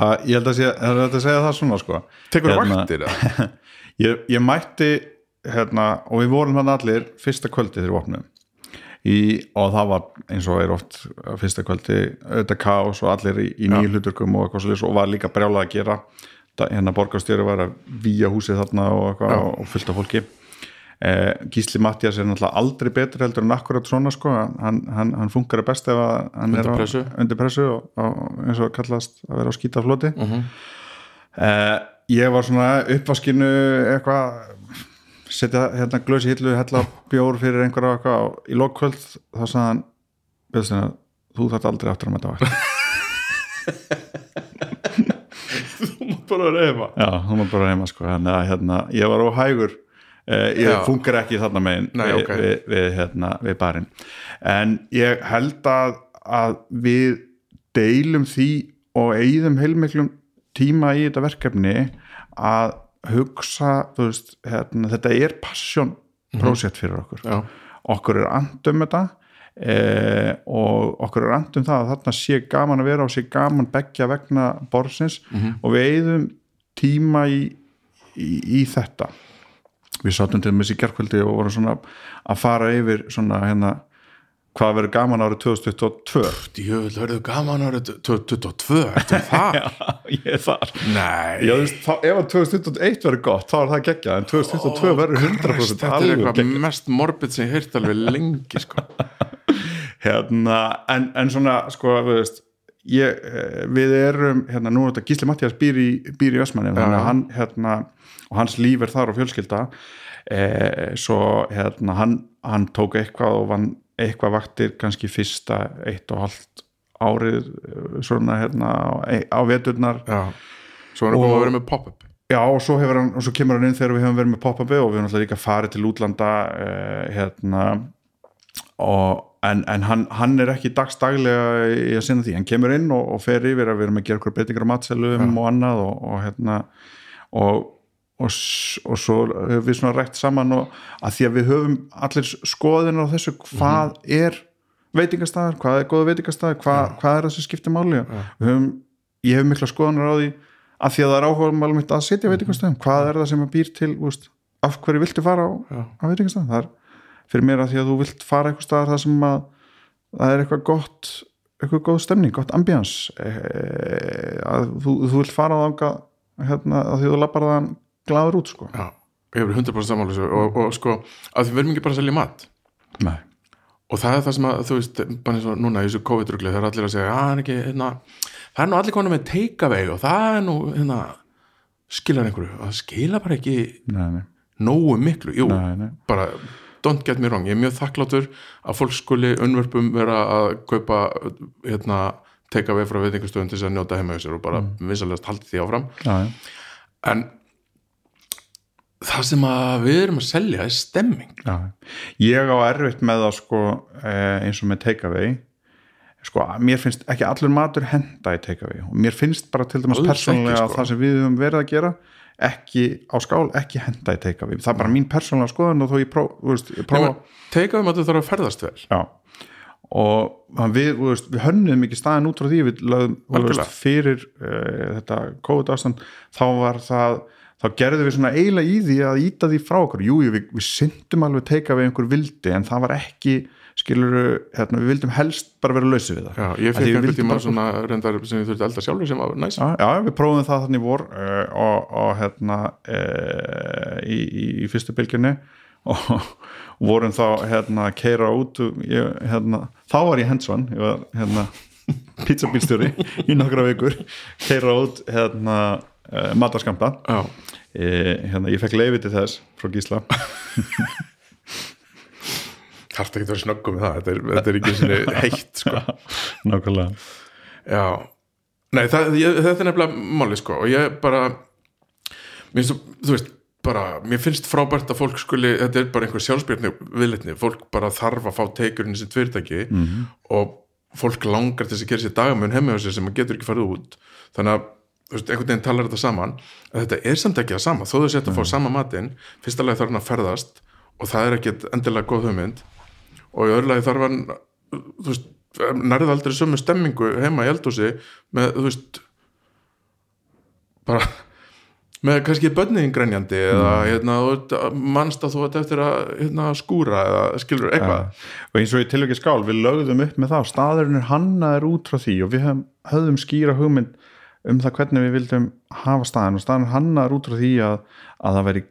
Það, ég held að, sé, að, að segja það svona, sko. Tekur það hérna, vaktir, eða? ég, ég mætti, hérna, og við vorum hann allir fyrsta kvöldi þegar við opnum Í, og það var eins og er oft fyrsta kvöldi auðvitað kás og allir í, í nýju hluturkum og svolítið og var líka brjálað að gera. Hérna borgarstjóri var að výja húsið þarna og, og fullt af fólki. Eh, Gísli Mattias er náttúrulega aldrei betur heldur en akkurat svona sko. Hann, hann, hann funkar best ef hann undir er pressu, á, undir pressu og, og eins og kallast að vera á skítafloti. Uh mhm. -huh. eh, ég var svona uppvaskinu eitthvað setja hérna glösi hillu hella bjór fyrir einhverja eitthvað í lokkvöld þá sagðan þú þarf aldrei aftur að mæta vakt þú má bara reyma. Já, þú má bara reyma sko. Hérna, hérna, ég var óhægur eh, ég funkar ekki þarna megin Nei, við, okay. við, við, hérna, við barinn. En ég held að, að við deilum því og eigðum heilmiklum tíma í þetta verkefni að hugsa veist, hérna, þetta er passion mhm. projekt fyrir okkur Já. okkur er andum þetta eh, og okkur er andum það að þarna sé gaman að vera og sé gaman begja vegna borsins mm -hmm. og við eigðum tíma í, í, í þetta við sátum til þessi gerðkvöldi og vorum svona að fara yfir svona hérna hvað verður gaman árið 2022 Jöfnvel verður gaman árið 2022 Ertu það? Já, ég er þar Nei Já, veist, þá, Ef 2021 verður gott, þá er það geggjað en 2022 verður 100% Þetta er eitthvað geggjað. mest morbid sem ég heirt alveg lengi sko. Hérna, en, en svona sko, veist ég, eh, við erum, hérna, nú er þetta Gísli Mattias býr í, býr í Ösmanni þannig að hann, hérna, og hans líf er þar og fjölskylda eh, svo, hérna, hann, hann tók eitthvað og vann eitthvað vaktir kannski fyrsta eitt og halvt árið uh, svona hérna á, á veturnar. Já. Svo er hann komið að vera með pop-up. Já, og svo, hann, og svo kemur hann inn þegar við hefum verið með pop-upi og við hefum alltaf líka farið til útlanda uh, hérna og, en, en hann, hann er ekki dagstaglega í að sinna því, hann kemur inn og, og fer yfir að við erum að gera okkur breytingar á matselum og annað og, og hérna og, og, og svo höfum við svona rætt saman og að því að við höfum allir skoðin á þessu hvað er veitingastæðar, hvað er góða veitingastæðar hvað, hvað er það sem skiptir máli? Við höfum, ég hef mikla skoðanar á því að því að það er áhuga málum mitt að sitja á veitingastæðum hvað er það sem býr til úst, af hverju viltu fara á, Já. á veitingastæðum það er fyrir mér að því að þú vilt fara eitthvað staðar það sem að það er eitthvað gott eitthvað góð stemning, gott ambíans að þú, þú vilt fara á þanga hérna, að því að þú lappar það glaður út sko. Já, ég hefur 100% sammála þessu og, og sko, að því við erum ekki bara að selja mat. Nei. og það er það sem að, þú veist, bara eins og núna í þessu COVID-rugli, það er allir að segja, að hann er ekki hérna, það er nú allir konum með take-away og það er nú, hérna skilar einhverju, það skila bara ekki Nei, nei, nógu miklu, jú, nei, nei. bara don't get me wrong, ég er mjög þakklátur að fólk skuli unnvörpum vera að kaupa hérna take-away frá veitingastöðun til þess að njóta heima hjá sér og bara mm. vinsalegast haldið því áfram. En það sem við erum að selja er stemming. Já, ég á erfitt með það sko eh, eins og með takeaway. Sko, mér finnst ekki allur matur henda í takeaway. Og mér finnst bara til dæmis persónulega sko. það sem við höfum verið að gera ekki á skál, ekki henda í takeaway. Það er bara mín persónulega skoðan og þó ég prófa, take-away matur þarf að ferðast vel. Já. Og við, veist, við hönnum ekki staðin út frá því við lögum veist, fyrir uh, þetta COVID ástand þá var það þá gerðum við svona eiginlega í því að íta því frá okkur, jú, jú, við, við syndum alveg teika við einhver vildi en það var ekki skilur, hérna, við vildum helst bara vera lausi við það. Já, ég einhvern vildum tíma svona reyndar sem ég þurfti elda sjálfur sem var næs. Já, já, við prófum það þannig vor uh, og, og hérna uh, í, í, í fyrstu bylgjunni. Og vorum þá hérna að keira út ég, hérna, þá var ég hensvan ég var hérna pizzabílstjóri í nokkra vikur. Keira út hérna uh, mataskamta Já, e, hérna, ég fekk leiði til þess frá Gísla. Þarf ekki að vera snöggum með það? Þetta er, þetta er ekki sinni heitt sko. nákvæmlega. Já, nei það, ég, þetta er nefnilega máli sko og ég bara mér finnst, þú veist, bara mér finnst frábært að fólk skuli, þetta er bara einhver sjálfsbjörni viðleitni, fólk bara þarf að fá teikurinn í sitt fyrirtæki -hmm. og fólk langar til að gera sér dagamun heima hjá sér sem maður getur ekki farið út. Þannig að, þú einhvern veginn talar þetta saman að þetta er samt ekki það sama, þó þau setja að fá sama matinn, fyrsta lagi þarf hann að ferðast og það er ekki endilega góð hugmynd. Og í öðru lagi þarf hann nærði aldrei sömu stemmingu heima í eldhúsi með, þú veist bara með kannski bönniðin grænjandi eða hérna, þú veist, mannst að þú ert eftir að hérna, skúra eða skilur eitthvað. Og eins og í tilvægi skál, við lögðum upp með það staðurinn er hannaður út frá því og við höfðum skýra hugmynd um það hvernig við vildum hafa staðin og staðin hannaður út frá því að, að það veri,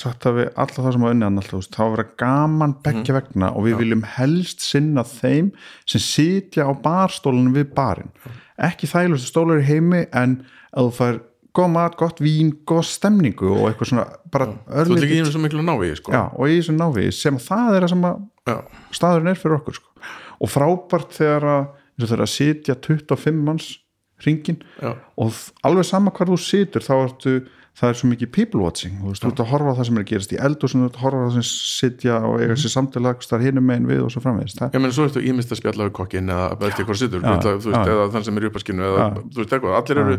sagt að við alla það sem var unni annars, þá vera gaman beggja vegna og við viljum helst sinna þeim sem sitja á barstólunum við barinn ekki þægilegustu stólar í heimi en að þú fær góð mat, gott vín, góð stemningu og eitthvað svona bara þú ert örlítið ekki einu svo miklu návi sko. Já, og í þessu návi sem að það er að sem að Já. staðurinn er fyrir okkur sko. og frábært þegar að, þegar að sitja 25 manns ringin Já. og alveg sama hvar þú situr þá ertu, það er svo mikið people watching. Þú veist, þú ert að horfa á það sem er að gerast í eld og þú ert að horfa á það sem sitja og eiga sér samtala þar hinum megin við og svo framvegist það, ég meina svo ertu ímyndst að spjalla við kokkin eða eftir hvað sittur, Já, þú veist, já. eða þann sem er í uppaskinu eða þú veist eitthvað, allir eru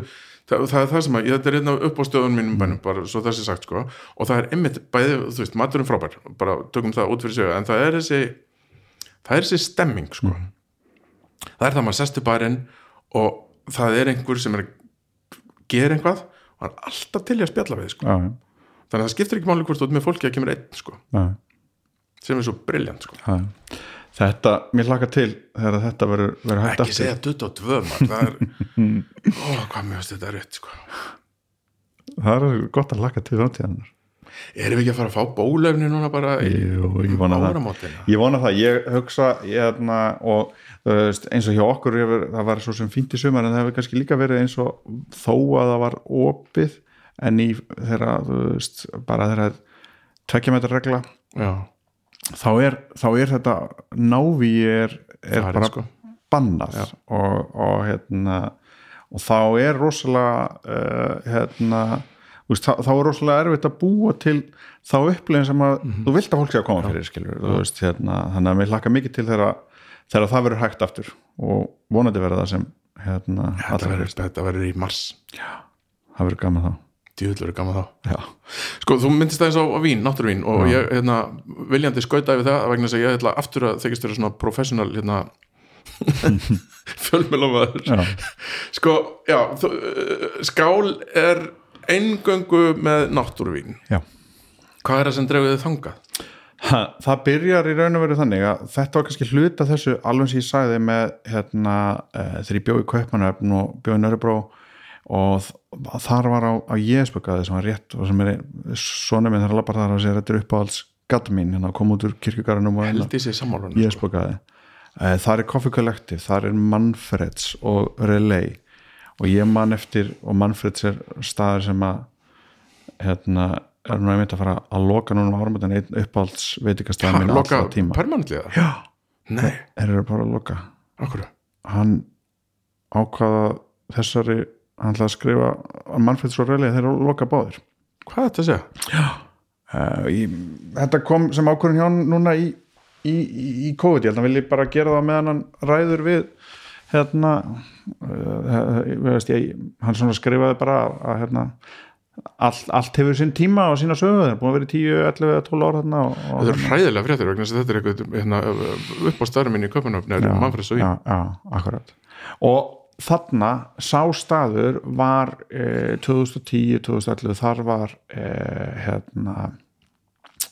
það, það er það sem að, þetta er einn af upp á stöðun mínum bænum, bara svo þessi sagt sko. Og það er einmitt bæði, þú veist, maturinn frábær bara tökum það út fyrir sig, en það er þessi það er þessi stemming sko. Það er það að maður sestu barinn og það er einhver sem er að gera eitthvað og hann er alltaf til í að spjalla við sko. þannig að það skiptir ekki máli hvort ert með fólki að kemur einn sko, sem er svo briljant sko. þetta, mér laka til þegar þetta verður hægt ekki segja 22 mann það er, ó hvað finnst þetta rétt sko. það er gott að laka til framtíðanar erum við ekki að fara að fá bólefni núna bara í áramótina Ég vona það, ég hugsa ég, hérna, og veist, eins og hjá okkur hefur, það var svo sem fínt í sumar en það hefur kannski líka verið eins og þó að það var opið en í þeirra, þú veist, bara þeirra tvekkjametra regla já, þá er, þá er þetta návi er, er bara sko. bannað. Og, og hérna og þá er rosalega uh, hérna veist, þá, þá er rosalega erfitt að búa til þá upplifin sem að þú vilt að fólk sé að koma fyrir skilur, veist, hérna, þannig að mér hlakka mikið til þegar, þegar það verður hægt aftur og vonandi verður það sem hérna, verður, þetta verður í mars. Það verður gaman þá. Djúðl verður gaman þá. Já, Sko, þú myndist aðeins á, á vín, náttúruvín og ég, hérna, viljandi skauta yfir það vegna þess að ég ætla aftur að þykist vera svona professional, hérna fjölmjölamæður já, Sko, já, þú, uh, skál er eingöngu með náttúruvín. Já. Hvað er það sem dreifið þið þangað? Ha, það byrjar í raun og veru þannig að þetta var kannski hluta þessu alveg sem ég sagði með hérna, e, þegar ég bjóði í Kaupmannöfn og bjóði í Nörubró og þar var á, á Jésbökaði sem var rétt og sem er svona minn þar að labba þar að segja þetta er uppáhalds gata mín hérna kom út úr kirkjugarunum og hérna. Held í sig sammálunum Jésbökaði e, þar er Coffee Collective, þar er Manfreds og Relay og ég man eftir og Manfreds er staður sem að hérna er nú einmitt að fara að loka núna árum en einn uppáhalds veitikastæð minn Loka allra tíma. permanentlega? Já, Nei, þeir eru bara að loka. Okkur hann ákvaða þessari hann ætlaði að skrifa að Manfred svo reyli þeir eru að loka báðir. Hvað er þetta að segja? uh, í, þetta kom sem ákvörðin hjá hann núna í, í, í, í COVID. Ég held að hann vilji bara gera það meðan hann ræður við hérna uh, veist, ég, hann skrifaði bara að hérna allt, allt hefur sinn tíma og sína sögu það er búin að vera í 10, 11, 12 ára og, Þetta er hræðilega fréttir vegna þetta er eitthvað hérna, upp á staðurum minni í Köpunöfn er Manfreds og vín já, já, akkurat. Og þarna sá staður var eh, 2010-2011 þar var eh, hérna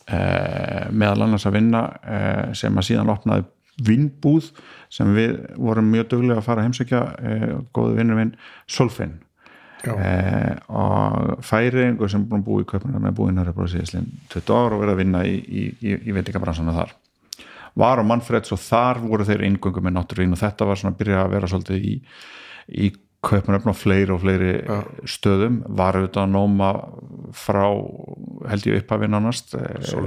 eh, meðal annars að vinna eh, sem að síðan opnaði vinnbúð sem við vorum mjög duglega að fara að heimsækja eh, góðu vinnur minn Solfinn. Eh, og færingur sem búin að búa í köpunum með búin að reyna síðan 20 ára og verið að vinna í, í, í, í veitingabransana þar. Var á Manfreds og þar voru þeir inngöngu með náttúruvín og þetta var svona að byrja að vera svolítið í, í kaupunöfn og fleiri og fleiri Já. stöðum. Var auðvitað að nóma frá held ég upphafinn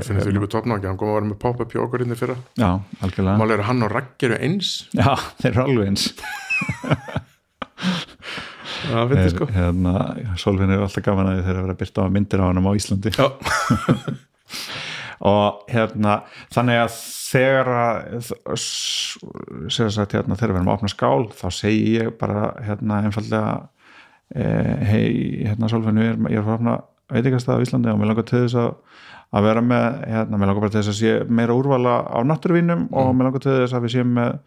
finnir þau lífið topnáki, hann kom að vera með pop-up hjá okkur inn í fyrra. Já, algjörlega. Mál er hann og Raggi eru eins. Já, þeir eru alveg eins. Það finnir sko. Hérna, Solvin er alltaf gaman að þeir eru að vera byrta á myndir á hann á Íslandi. Já, og hérna þannig að þegar sagt hérna þegar við erum að opna skál þá segi ég bara hérna einfallega eh, hei hérna Solfinu ég er, að opna veitingastað á Íslandi og mér langar til þess að að vera með, hérna, mér langar bara til þess að sé meira úrvala á náttúruvínum og mér langar til þess að við séum með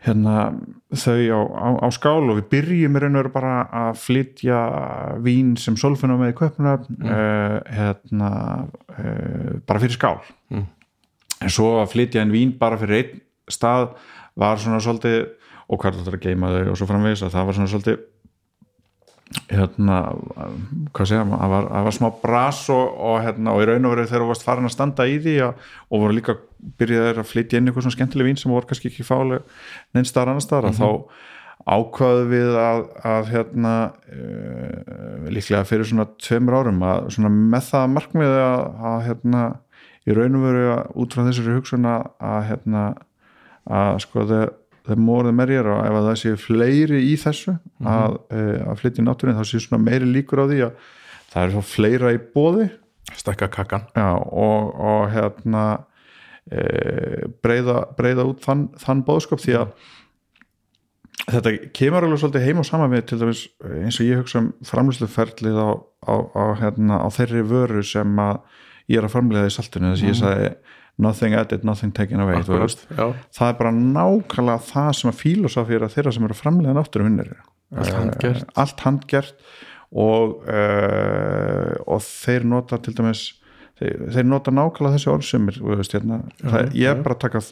hérna þau á, á, á skál og við byrjum í raun og veru bara að flytja vín sem solfinu með í köpuna mm. hérna uh, bara fyrir skál Mm. en svo að flytja en vín bara fyrir einn stað var svona svolítið og hvað þetta er að geima þau og svo framvegis að það var svona svolítið hérna hvað segja, það var, var smá bras og, og, hérna, og í raun og veru þegar þú varst farin að standa í því að, og voru líka byrjaðir að flytja inn eitthvað svona skemmtileg vín sem voru kannski ekki fáleg neins staðar annar staðar mm -hmm. þá ákvaðu við að, að hérna uh, líklega fyrir svona tveimur árum að svona með það markmiði að, að hérna í raun og veru að út frá þessari hugsun að hérna að sko þeir more the merrier og ef að það séu fleiri í þessu að, uh, að flytja í náttúrin þá séu svona meiri líkur á því að það er svo fleira í bóði stekka kakkan. Já, og, og hérna e, breyða, breyða út þann, þann bóðskap því að þetta kemur alveg svolítið heim og saman við til dæmis eins og ég hugsa um framlýsluferlið á, á, á, hérna, á þeirri vöru sem að ég er að framlega í saltinu. Þess að ég sagði nothing added, nothing taken away. Akkurat, það er bara nákvæmlega það sem að fílosofið er þeirra sem eru að framlega náttúruvinnir Allt handgert. allt handgert og, uh, og þeir nota til dæmis þeir, þeir nota nákvæmlega þessi orðsumir hérna. ég er bara að taka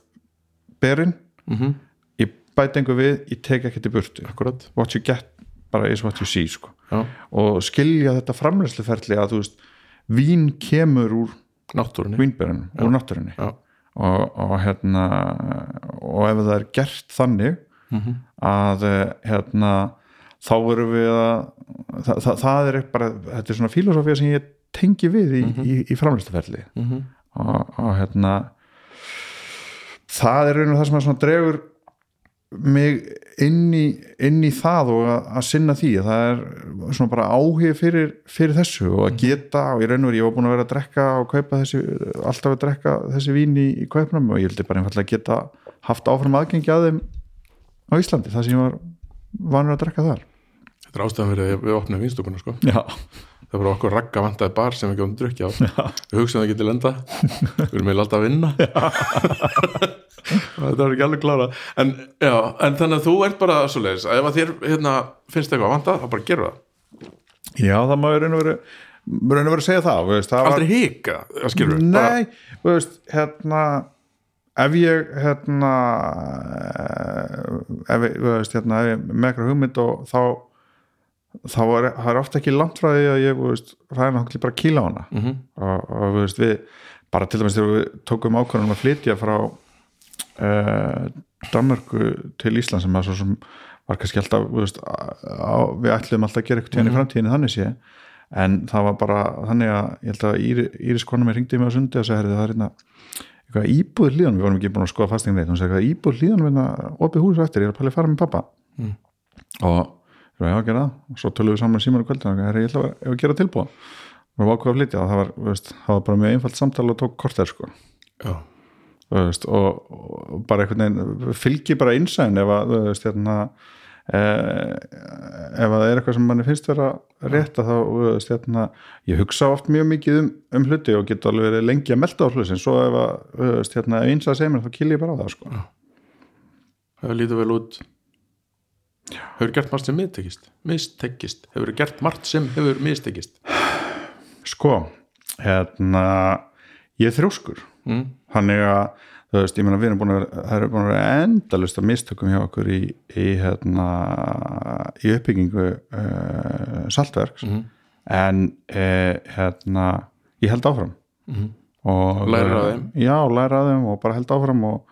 berinn, mhm, ég bæti einhver við ég tek ekki til burtu akkurat what you get bara is what you see sko. og skilja þetta framleysluferli að þú veist vín kemur úr náttúrunni. Vínberinn, úr náttúrunni. Og, og hérna og ef það er gert þannig mhm, að eh, hérna þá erum við að það, það, það er bara, þetta er svona filosófía sem ég tengi við í, í, í framlýstuferli mhm, og, og hérna það er raun og það sem að svona dregur mig inn í, inn í það og að, að sinna því. Það er svona bara áhug fyrir, fyrir þessu og að geta og ég reynur, ég var búin að vera að drekka og kaupa þessi, alltaf að drekka þessi vín í, í kaupnum og ég vildi bara einfallega geta haft áfram aðgengi að þeim á Íslandi, það sem ég var vanur að drekka þar. Þetta er ástæðan fyrir að við opnum vinstokuna sko. Já, Það var okkur ragga vantaði bar sem við gjóðum drukki á. Við hugsaðum að það geti lenda Við erum eiginlega alltaf að vinna. Þetta er ekki alveg klára. En, já, en þannig að þú ert bara svo leiðis að ef að þér hérna, finnst eitthvað vantað þá bara gerur það. Já það má ég raun og veru raun og veru að segja það, veist, það var, Aldrei hika, það skilur Nei, þú veist, hérna ef ég hérna ef ég, veist, hérna ef ég með eitthvað hugmynd og þá þá er, er ofta ekki langt frá því að ég, ræðina hann bara að kýla á hana. Mm -hmm. og, og veist, við bara til dæmis þegar við tókum ákvörðunum að flytja frá uh, Danmörku til Ísland sem, sem var kannski alltaf veist, á, við ætlum alltaf að gera eitthvað tíðan í framtíðinu þannig sé. En það var bara þannig að ég held að Íri, Íris konum er ringdið mig á sundi og segði það er hérna eitthvað íbúð hlíðan, við vorum ekki búin að skoða fastingin reitt, hún segði eitthvað íbúð hlíðan það opið hús eftir, ég er að pæli að fara með pappa Mm. og var að gera það. Og svo tölum við saman síman og kvöldin og ég ætla að, að gera tilbúð og við ákveða að flytja það var, veist, það var bara mjög einfalt samtal og tók korter sko. Já, veist, og, og bara einhvern veginn fylgi bara innsæðin ef að þú veist, hérna, e, ef að það er eitthvað sem manni finnst vera rétt að þá, þú veist, hérna, ég hugsa oft mjög mikið um, um hluti og get alveg verið lengi að melda á hluti en svo ef að, þú veist, hérna, ef eins að segja mér þá kýl ég bara á það, sko. Það lítur vel út Hefur gert margt sem mistekist Mistekist, hefur gert margt sem hefur mistekist sko, hérna ég er þrjóskur mm. þannig að, þú veist, ég meina við erum búin að það er búin að vera endalust að mistökum hjá okkur í, í hérna í uppbyggingu uh, saltverks Mhm. en uh, hérna ég held áfram Mhm. og Lærir af þeim. já, læra af þeim og bara held áfram og,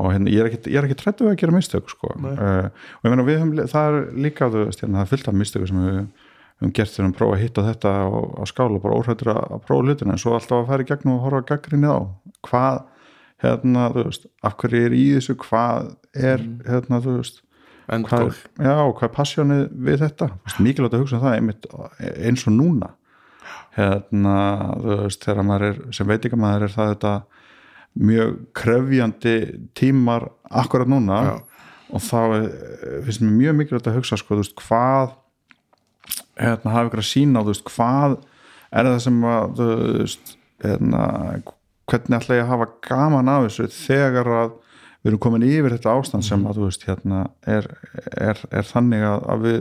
og hérna, ég er ekki, trættu að gera mistök sko. Uh, og ég meina við höfum, það er líka þú veist, hérna, það er fullt af mistöku sem við höfum gert þegar við prófa að hitta þetta á, á skál og bara óhrættur að, prófa hlutina. En svo alltaf að fara í gegn og horfa gaggrinni á. Hvað, hérna, þú veist af hverju er í þessu, hvað er hérna, þú veist hvað já, hvað er passjónið við þetta? Mikilvægt að hugsa um það einmitt eins og núna. Hérna, þú veist, þegar maður er sem veitingamæður er það þetta mjög krefjandi tímar akkurat núna Já. og þá er- finnst mér mjög mikilvægt að hugsa sko, þú veist, hvað hérna, hafa ykkur að sína þú veist, hvað er það sem að þú veist, hérna, hvernig ætla ég að hafa gaman af þessu þegar að við erum komin yfir þetta ástand sem að þú veist, hérna, er, er, er þannig að, að við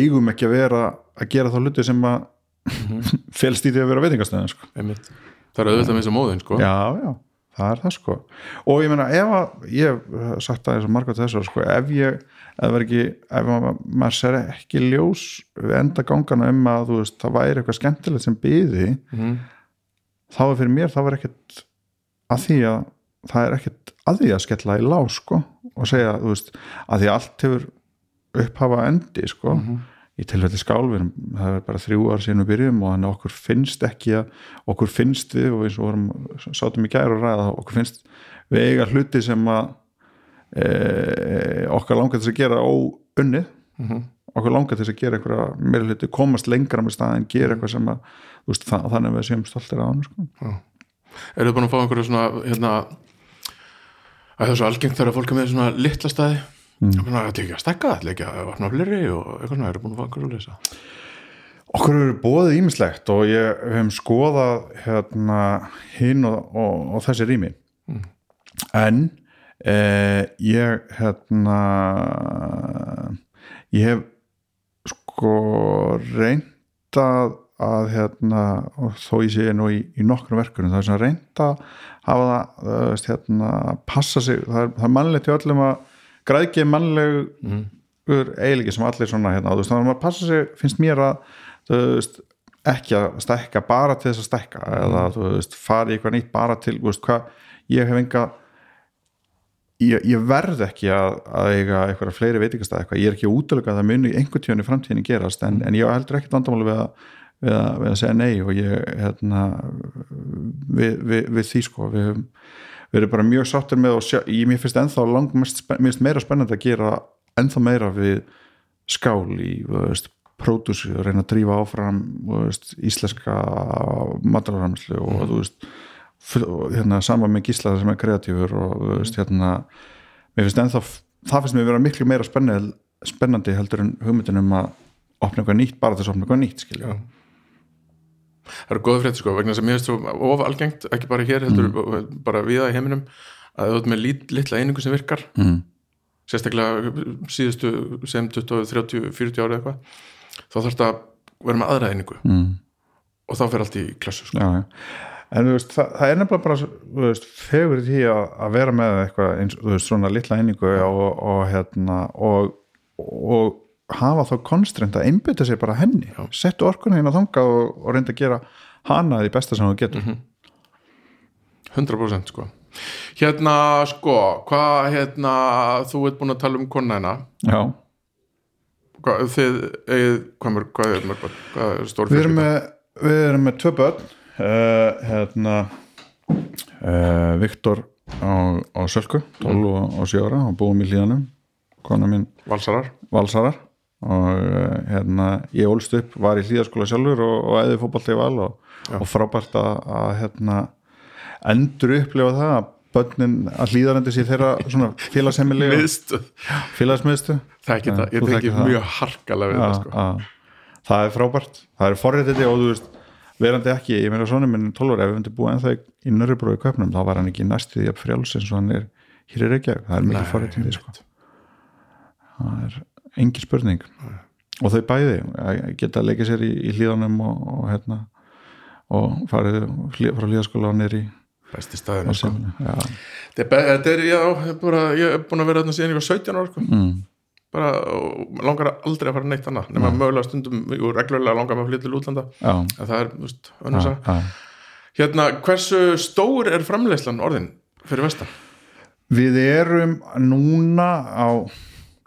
eigum ekki að vera að gera þá hluti sem að félst í því að vera veitingastöðin sko. Það er auðvitað með þess að móðin sko. já, já, það er það sko. Og ég meina, ef að ég hef sagt það eins og margótt þessu, sko, ef ég ef það var ekki, ef maður, maður ser ekki ljós enda gangana um að þú veist, það væri eitthvað skemmtilegt sem byði mm. þá er fyrir mér, það var ekkert að því að það er ekkert að því að skella í lá sko og segja, þú veist, að því allt hefur upphafa endi sko í tilfelli skálvinum, það er bara þrjú ár síðan við byrjum og þannig að okkur finnst ekki að okkur finnst við og eins og vorum sátum í gæru að ræða, okkur finnst við eiga hluti sem að e, okkar langar til að gera óunnið, Mhm. okkur langar til að gera einhverja meira hluti, komast lengra með staðin, gera eitthvað sem að þú veist, það, þannig að við séum stoltir á hann sko. Eru þið búin að fá einhverju svona hérna, að það er svo algengt þegar fólk er með svona litla staði mm. Þetta er ekki að stekka, þetta er ekki að opna fleiri og eitthvað svona, eru búin að fá einhverju að lesa. Okkur eru bóðið ímislegt og ég hef skoðað hérna, hinn og, og, og þessi rými. En eh, ég hérna ég hef sko reynt að, hérna, þó ég sé nú í, í nokkrum verkunum, það er svona reynt að hafa það, þú veist, hérna passa sig, það er, það er mannlegt í öllum að græðgið mannlegu mm. eiginlega sem allir svona hérna, veist, þannig að maður passa sig, finnst mér að veist, ekki að stekka bara til þess að stekka eða þú veist, fara í eitthvað nýtt bara til veist, hvað, ég hef enga ég, ég verð ekki að, að eiga eitthvað fleiri veitingastæð eitthvað, ég er ekki útlöka að það muni einhvern tíðan í framtíðinni gerast, en, en ég heldur ekkert vandamáli við að, við, að, við að segja nei og ég hérna við, við, við því sko við höfum við verið bara mjög sáttir með og sjá, ég mér finnst ennþá langmest spen- meira spennandi að gera ennþá meira við skál í pródúsi og reyna að drífa áfram veist, íslenska matarramslu og þú veist hérna, sama með gísla sem er kreatífur og veist, hérna mér finnst ennþá, það finnst mér vera miklu meira spennandi, spennandi heldur en hugmyndin um að opna eitthvað nýtt bara þess að opna eitthvað nýtt skilja Já. Það eru góða frétti sko vegna að mér finnst svo of algengt ekki bara hér heldur Mm. bara viða í heiminum að þú ert með lit, litla einingu sem virkar mm. sérstaklega síðustu sem 20, 30, 40 ári eitthvað þá þarfst að vera með aðra einingu Mm. og þá fer allt í klassu sko. já, já. en veist, það, það er nefnilega bara veist, fegur því að, að vera með eitthvað eins, veist, svona litla einingu og, og hérna og, og hafa þá konstrent að einbytta sér bara henni, Já. settu orkuna hérna þanga og, og reynda að gera hana því besta sem þú getur Mhm. 100% sko hérna sko, hvað hérna þú ert búin að tala um konæna já, hvað, þið, eigið, hvað, mörg, hvað er mörg börn? hvað er stór við erum fjölskylda? með við erum með tvö börn uh, hérna uh, Viktor á, á Sölku 12 og, og 7 ára og búum í hlíðanum kona mín Valsarar valsarar og uh, hérna ég ólst upp, var í hlýðaskóla sjálfur og, og eði fótbolta í val og, og frábært að, að hérna endur upplifa það að börnin að hlýðarendi sér þeirra svona félagsheimili félagsmiðstu. Það. Er ekki það ég tengi mjög harkalega við það sko. það er frábært, það er forréttindi og þú veist, verandi ekki ég meina svona minn 12 ára, ef við myndi búið ennþá í Nörrebrói köpnum, þá var hann ekki næstu því að frjáls eins og hann er hér í Reykjavík. Það er mikið forréttindi sko. það er engin spurning og þau bæði geta að leika sér í, í hlíðanum og, og hérna og farið hlý, frá hlíðaskóla og nýr í besti staðinu sko. Þetta er, já, bara, ég er búin að vera þarna síðan ég var 17 ára sko. mm, bara, langar aldrei að fara neitt annað nema mögulega stundum, jú, reglulega langar að flytja til útlanda en það er, veist, já. hérna, hversu stór er framleiðslan orðin fyrir vestan? við erum núna á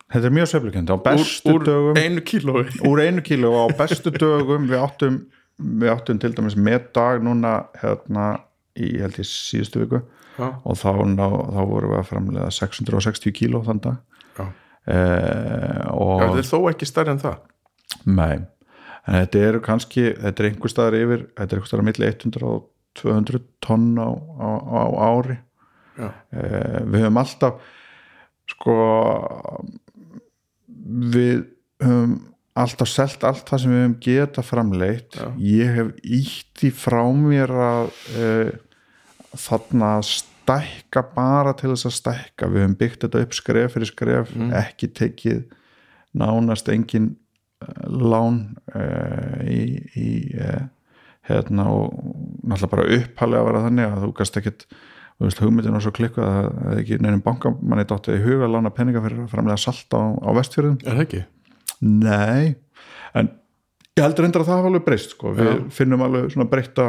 þetta er mjög sveiflukend á bestu úr, úr dögum einu kílói. Úr einu kíló og á bestu dögum við áttum, við áttum til dæmis með dag núna hérna í held ég síðustu viku. Já, og þá, ná, þá vorum við að framlega 660 kíló þann dag. Já. eh, já, og þetta er þó ekki stærri en það. Nei, en þetta eru kannski þetta er einhver staðar yfir þetta er einhver staðar að milli 100 og 200 tonn á, á, á ári. Já, eh, við höfum alltaf sko við höfum alltaf selt allt það sem við höfum geta framleitt. Já. ég hef ítt í frá mér að eh, þarna stækka bara til þess að stækka. Við höfum byggt þetta upp skref fyrir skref ekki tekið nánast engin eh, lán uh, í, í uh, hérna og náttúrulega bara upphalið að vera þannig að þú gast ekkit þú veist hugmyndin var svo klikkuð að það er ekki neinum bankamanni dóttið í huga að lána peninga fyrir að framlega salt á, á vestfjörðum er það ekki? nei, en ég heldur endur að það hafa alveg breyst sko. við Já. finnum alveg svona breyta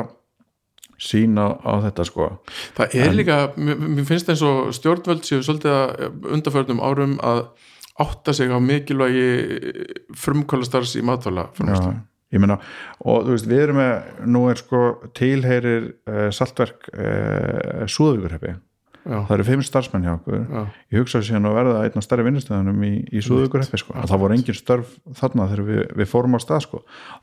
sína á þetta sko Það er líka, mér, mér finnst eins og stjórnvöld séu svolítið að undarförnum árum að átta sig á mikilvægi frumkvöldastars í matvæla Já, ég meina, og þú veist, við erum með, nú er sko tilheyrir uh, saltverk uh, Súðvíkurheppi, já, það eru fimm starfsmenn hjá okkur, já, ég hugsa síðan að verða einn af stærri vinnustöðunum í, í Súðvíkurheppi sko, og það voru engin störf þarna þegar við, við fórum á stað sko,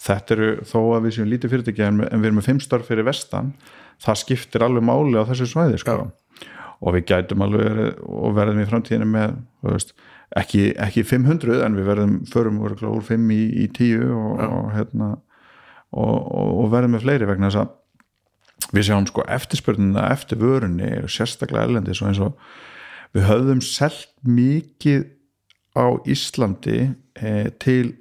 þetta eru þó að við séum lítið fyrirtæki en, en við erum með fimm störf fyrir vestan, það skiptir alveg máli á þessu svæði sko, og við gætum alveg og verðum í framtíðinu með, þú veist, ekki, ekki 500 en við verðum, förum úr 5 í, í 10 og, og hérna og, og, verðum með fleiri vegna þess að við sjáum sko eftirspörnuna eftir vörunni og sérstaklega erlendis og eins og við höfðum selt mikið á Íslandi eh, til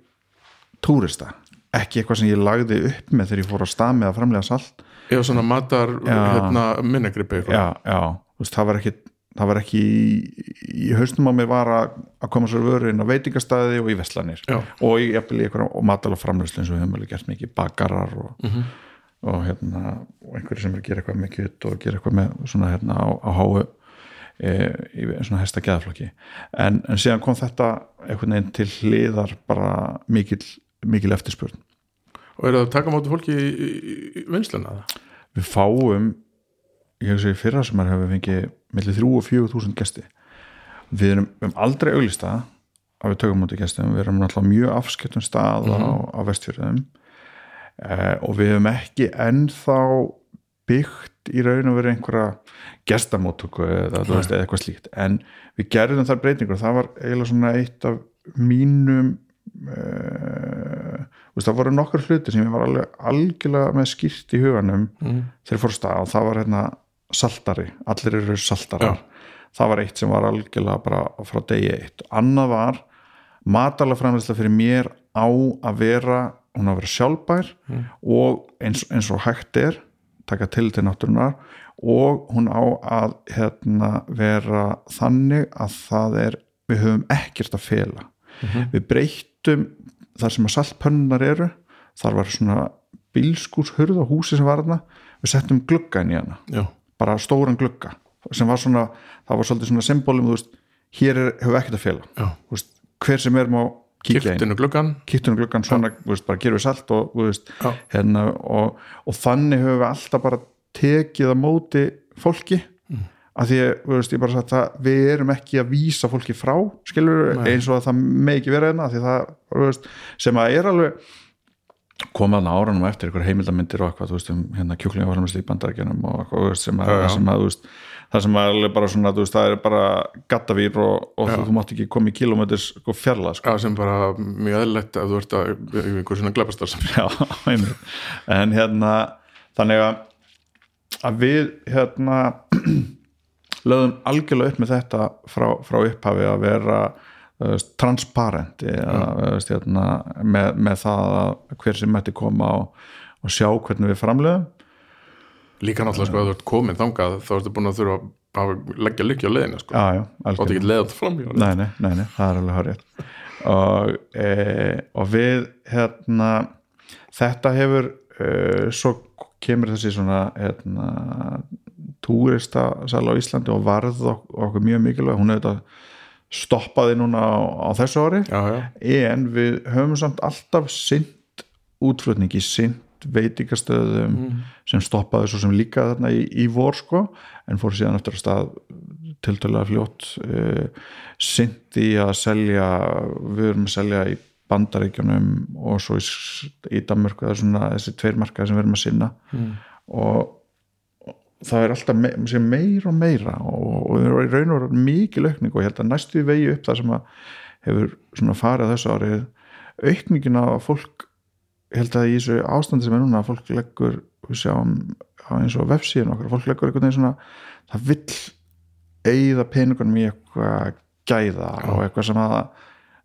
túrista. Ekki eitthvað sem ég lagði upp með þegar ég fór að stað með að framlega salt. Já, svona matar hérna, minnegripi já, já, þú veist, það var ekki það var ekki í, í haustum á mér var að, að koma svo vöru inn á veitingastæði og í veslanir Já. og í í og matala framlöslu eins og við höfum alveg gert mikið bakarar og, Mhm. og hérna og einhverju sem er að gera eitthvað kjöt og gera eitthvað með svona hérna á, á háu e, í svona hesta geðaflokki en, en síðan kom þetta einhvern veginn til hliðar bara mikil, mikil eftirspurn og eru það að taka móti fólki í, í, í vinsluna við fáum ég hef sér fyrra sem er hefur fengið millir 3 og 4 þúsund gesti. Við erum, við erum aldrei auglista að við tökum mútið gestum, við erum náttúrulega mjög afskiptum stað á, á vestfjörðum. Eh, og við hefum ekki ennþá byggt í raun og verið einhverja gestamóttöku eða, veist, eða eitthvað slíkt. En við gerðum þar breytingur það var eiginlega svona eitt af mínum uh, veist, það voru nokkur hluti sem ég var alveg algjörlega með skýrt í huganum mm. þegar fór stað. Og það var hérna saltari, allir eru saltarar. Það var eitt sem var algjörlega bara frá degi eitt, annað var matalafræðislega fyrir mér á að vera, hún á að vera sjálfbær Mm. og eins, eins og hægt er taka til til náttúrunar og hún á að hérna, vera þannig að það er við höfum ekkert að fela. Mhm. við breyttum þar sem að saltpönnunar eru þar var svona bílskúrshurð á húsi sem var þarna við settum glugga inn í hana. Já, bara stóran glugga sem var svona, það var svolítið svona symbolum, þú veist, hér er, hefur ekkert að fela. Veist, hver sem er má kíkja inn, kiftinu gluggan kýttunum gluggan svona, veist, bara gerum við salt og, veist, hérna, og, og þannig höfum við alltaf bara tekið að móti fólki. Mm. að því ég bara sagt það við erum ekki að vísa fólki frá skilur Nei. eins og að það með ekki vera hérna því það, sem að er alveg komaðan áranum eftir einhver heimildamindir og eitthvað, þú veist, um hérna kjúklingavarmast í bandarækjunum og eitthvað, sem að, Já, já. sem að veist, það sem að er bara svona, þú veist, það er bara gattavýr og, og þú, þú mátt ekki koma í kilómetris sko, fjarlæð, sko. já, sem bara mjög eðlilegt ef þú ert að einhver svona glæpastar sem Já, einmitt. en hérna þannig að, að við hérna lögðum algjörlega upp með þetta frá, frá upphafi að vera transparent þú veist, hérna, með, með það að hver sem mætti koma og, og sjá hvernig við framleiðum líka náttúrulega sko að þú ert komin þangað þá ertu búin að þurfa að leggja lykkja á leiðinu sko, þá ertu ekki leiðat fram hjá nei, nei, nei, nei, það er alveg hárið og, e, og við hérna þetta hefur e, svo kemur þessi svona hérna, túrista sal á Íslandi og varð ok- okkur mjög mikilvæg. Hún hefur þetta stoppaði núna á, á þessu ári. Já, já, en við höfum samt alltaf sint útflutningi, sint veitingastöðum sem stoppaði svo sem líka þarna í, í vor sko en fór síðan eftir að stað tiltölulega fljótt uh, sint í að selja við erum að selja í bandaríkjunum og svo í, í Danmörku það er svona þessi tveir markaði sem við erum að sinna. Mm. og það er alltaf me meira og meira og, og það er raun og veru mikil aukning og ég held að næstu vegi upp það sem að hefur farið þessu árið aukningin að fólk ég held að í þessu ástandi sem er núna að fólk leggur, við sjáum eins og vefsíðan okkar, fólk leggur einhvern veginn svona það vill eigða peningunum í eitthvað gæða og eitthvað sem að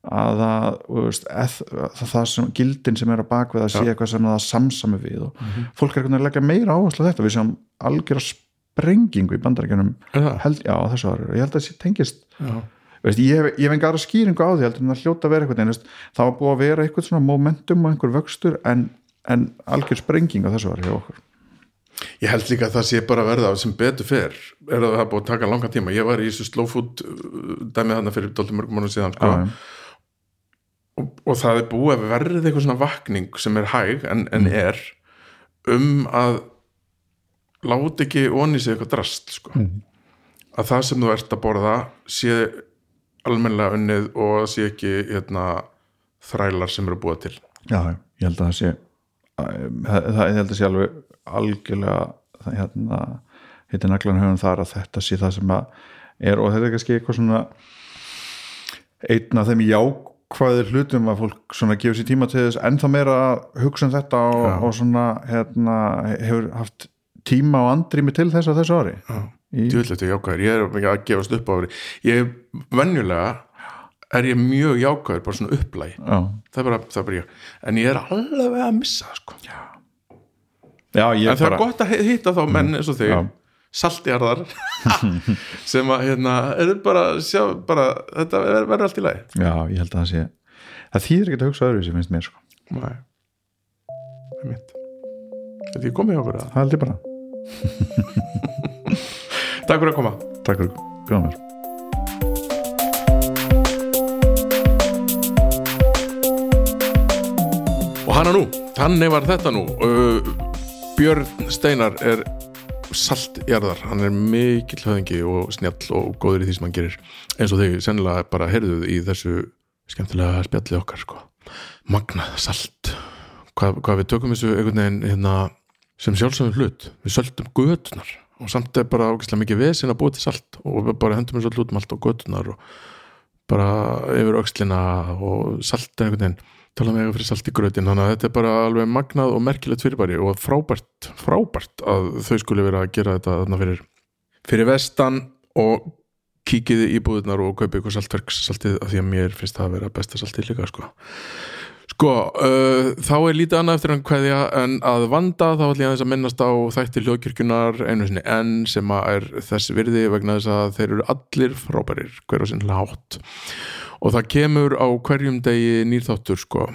að það, veist, eð, það, það sem, gildin sem er á bakvið að sé eitthvað sem það samsami við og fólk er einhvern veginn að leggja meira áherslu á þetta. Við sjáum algjöra sprengingu í bandarækjunum er það? held, já, þessu ári. Og ég held að þessi tengist veist, ég, ég hef enga aðra skýringu á því heldur en það hljóta að vera eitthvað veist, það var búið að vera eitthvað svona momentum og einhver vöxtur en, en algjör sprenging á þessu ári hjá okkur. Ég held líka að það sé bara verða sem betur fer. Er að það er búið að taka langan tíma. Ég var í þessu slow food uh, dæmið þarna fyrir dálítið mörgum mánu síðan sko. Og, og það er búið að verða eitthvað svona vakning sem er hæg en, en er um að láta ekki onni sig eitthvað drast sko. að það sem þú ert að borða sé almennlega unnið og sé ekki hérna, þrælar sem eru búið til. Já, ég held að það sé það, það, ég held að sé alveg algjörlega hérna, hittir naglan höfum þar að þetta sé það sem að er. Og þetta er kannski eitthvað svona einn af þeim jákvæðir hlutum að fólk svona gefur sér tíma til þess ennþá meira að hugsa um þetta og, Já. og svona hérna, hefur haft tíma og andrými til þess á þessu ári? Í, djúvilligt og jákvæður, ég er ekki að gefast upp á því ég er venjulega er ég mjög jákvæður, bara svona upplæg. Já, það er bara, það er bara ég. En ég er alveg að missa sko. já, en það bara er gott að hitta þá menn eins og þig. Saltjarðar sem að hérna, er bara, sjá, bara þetta ver- verður allt í lagi. Já, ég held að það sé það þýðir ekki að hugsa öðru sem finnst mér sko. Nei, það er mitt Þetta ég komið okkur að það held ég bara, Takk fyrir að koma. Takk fyrir. Bjóðum mér Og hana nú, þannig var þetta nú. Uh, Björn Steinar er saltjarðar. Hann er mikill höfðingi og snjall og góður í því sem hann gerir. Eins og þau sennilega bara heyrðuð í þessu skemmtilega spjalli okkar sko. magnað salt. Hvað, hvað við tökum þessu einhvern veginn hérna, sem sjálfsögum hlut. Við söltum götunar og samt er bara ákveðslega mikið vesin að búa til salt og við bara hendum þessu hlut um allt á götunar og bara yfir öxlina og salt er einhvern veginn tala með eitthvað fyrir salt í grötin þannig að þetta er bara alveg magnað og merkilegt fyrirbæri og frábært, frábært að þau skulle vera að gera þetta þarna fyrir, fyrir vestan og kíkiði í búðunar og kaupi ykkur saltverks saltið af því að mér finnst það að vera besta saltið líka sko. Sko, uh, þá er lítið annað eftir hann hverja en að vanda þá ætlum ég aðeins að minnast á þætti hljóðkirkjunar einu sinni enn sem að er þess virði vegna þess að þeir eru allir frábærir hver á sinn látt og það kemur á hverjum degi nýrþáttur sko.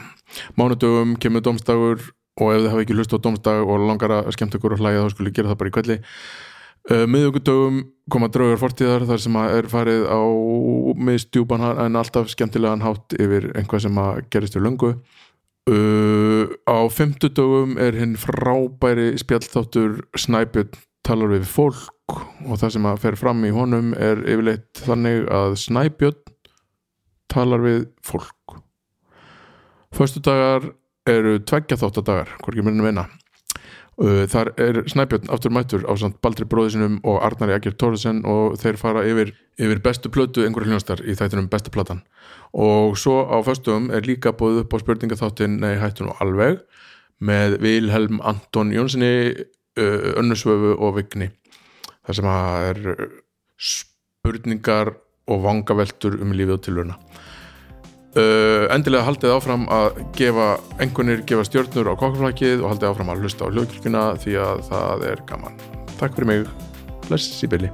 Mánudögum kemur domstagur og ef þið hafa ekki hlust á domstag og langar að skemmt ykkur og hlæja þá skulle gera það bara í kvelli uh, miðugudögum koma draugar fortíðar þar sem að er farið á miðstjúpan en alltaf skemmtilegan hátt yfir einhvað sem að gerist í löngu. Uh, á femtudögum er hinn frábæri spjallþáttur Snæbjörn talar við fólk og það sem að fer fram í honum er yfirleitt þannig að Snæbjörn talar við fólk. Föstu dagar eru tveggja þáttadagar, hvorki en vinna Uh, þar er Snæbjörn aftur mættur á samt Baldri bróðisinum og Arnari Akir Tóruðsen og þeir fara yfir, yfir bestu plötu einhverju hljónstar í þættunum bestu platan. Og svo á föstum er líka búið upp á spurningatháttin Nei hættun og alveg með Vilhelm Anton Jónssoni uh, Önnusvöfu og Vigni. Þar sem að er spurningar og vangaveltur um lífið og tilvörna Uh, endilega haldið áfram að gefa engunir, gefa stjórnur á kokkaflækið og haldið áfram að hlusta á hljóðkirkuna því að það er gaman. Takk fyrir mig, bless í bylli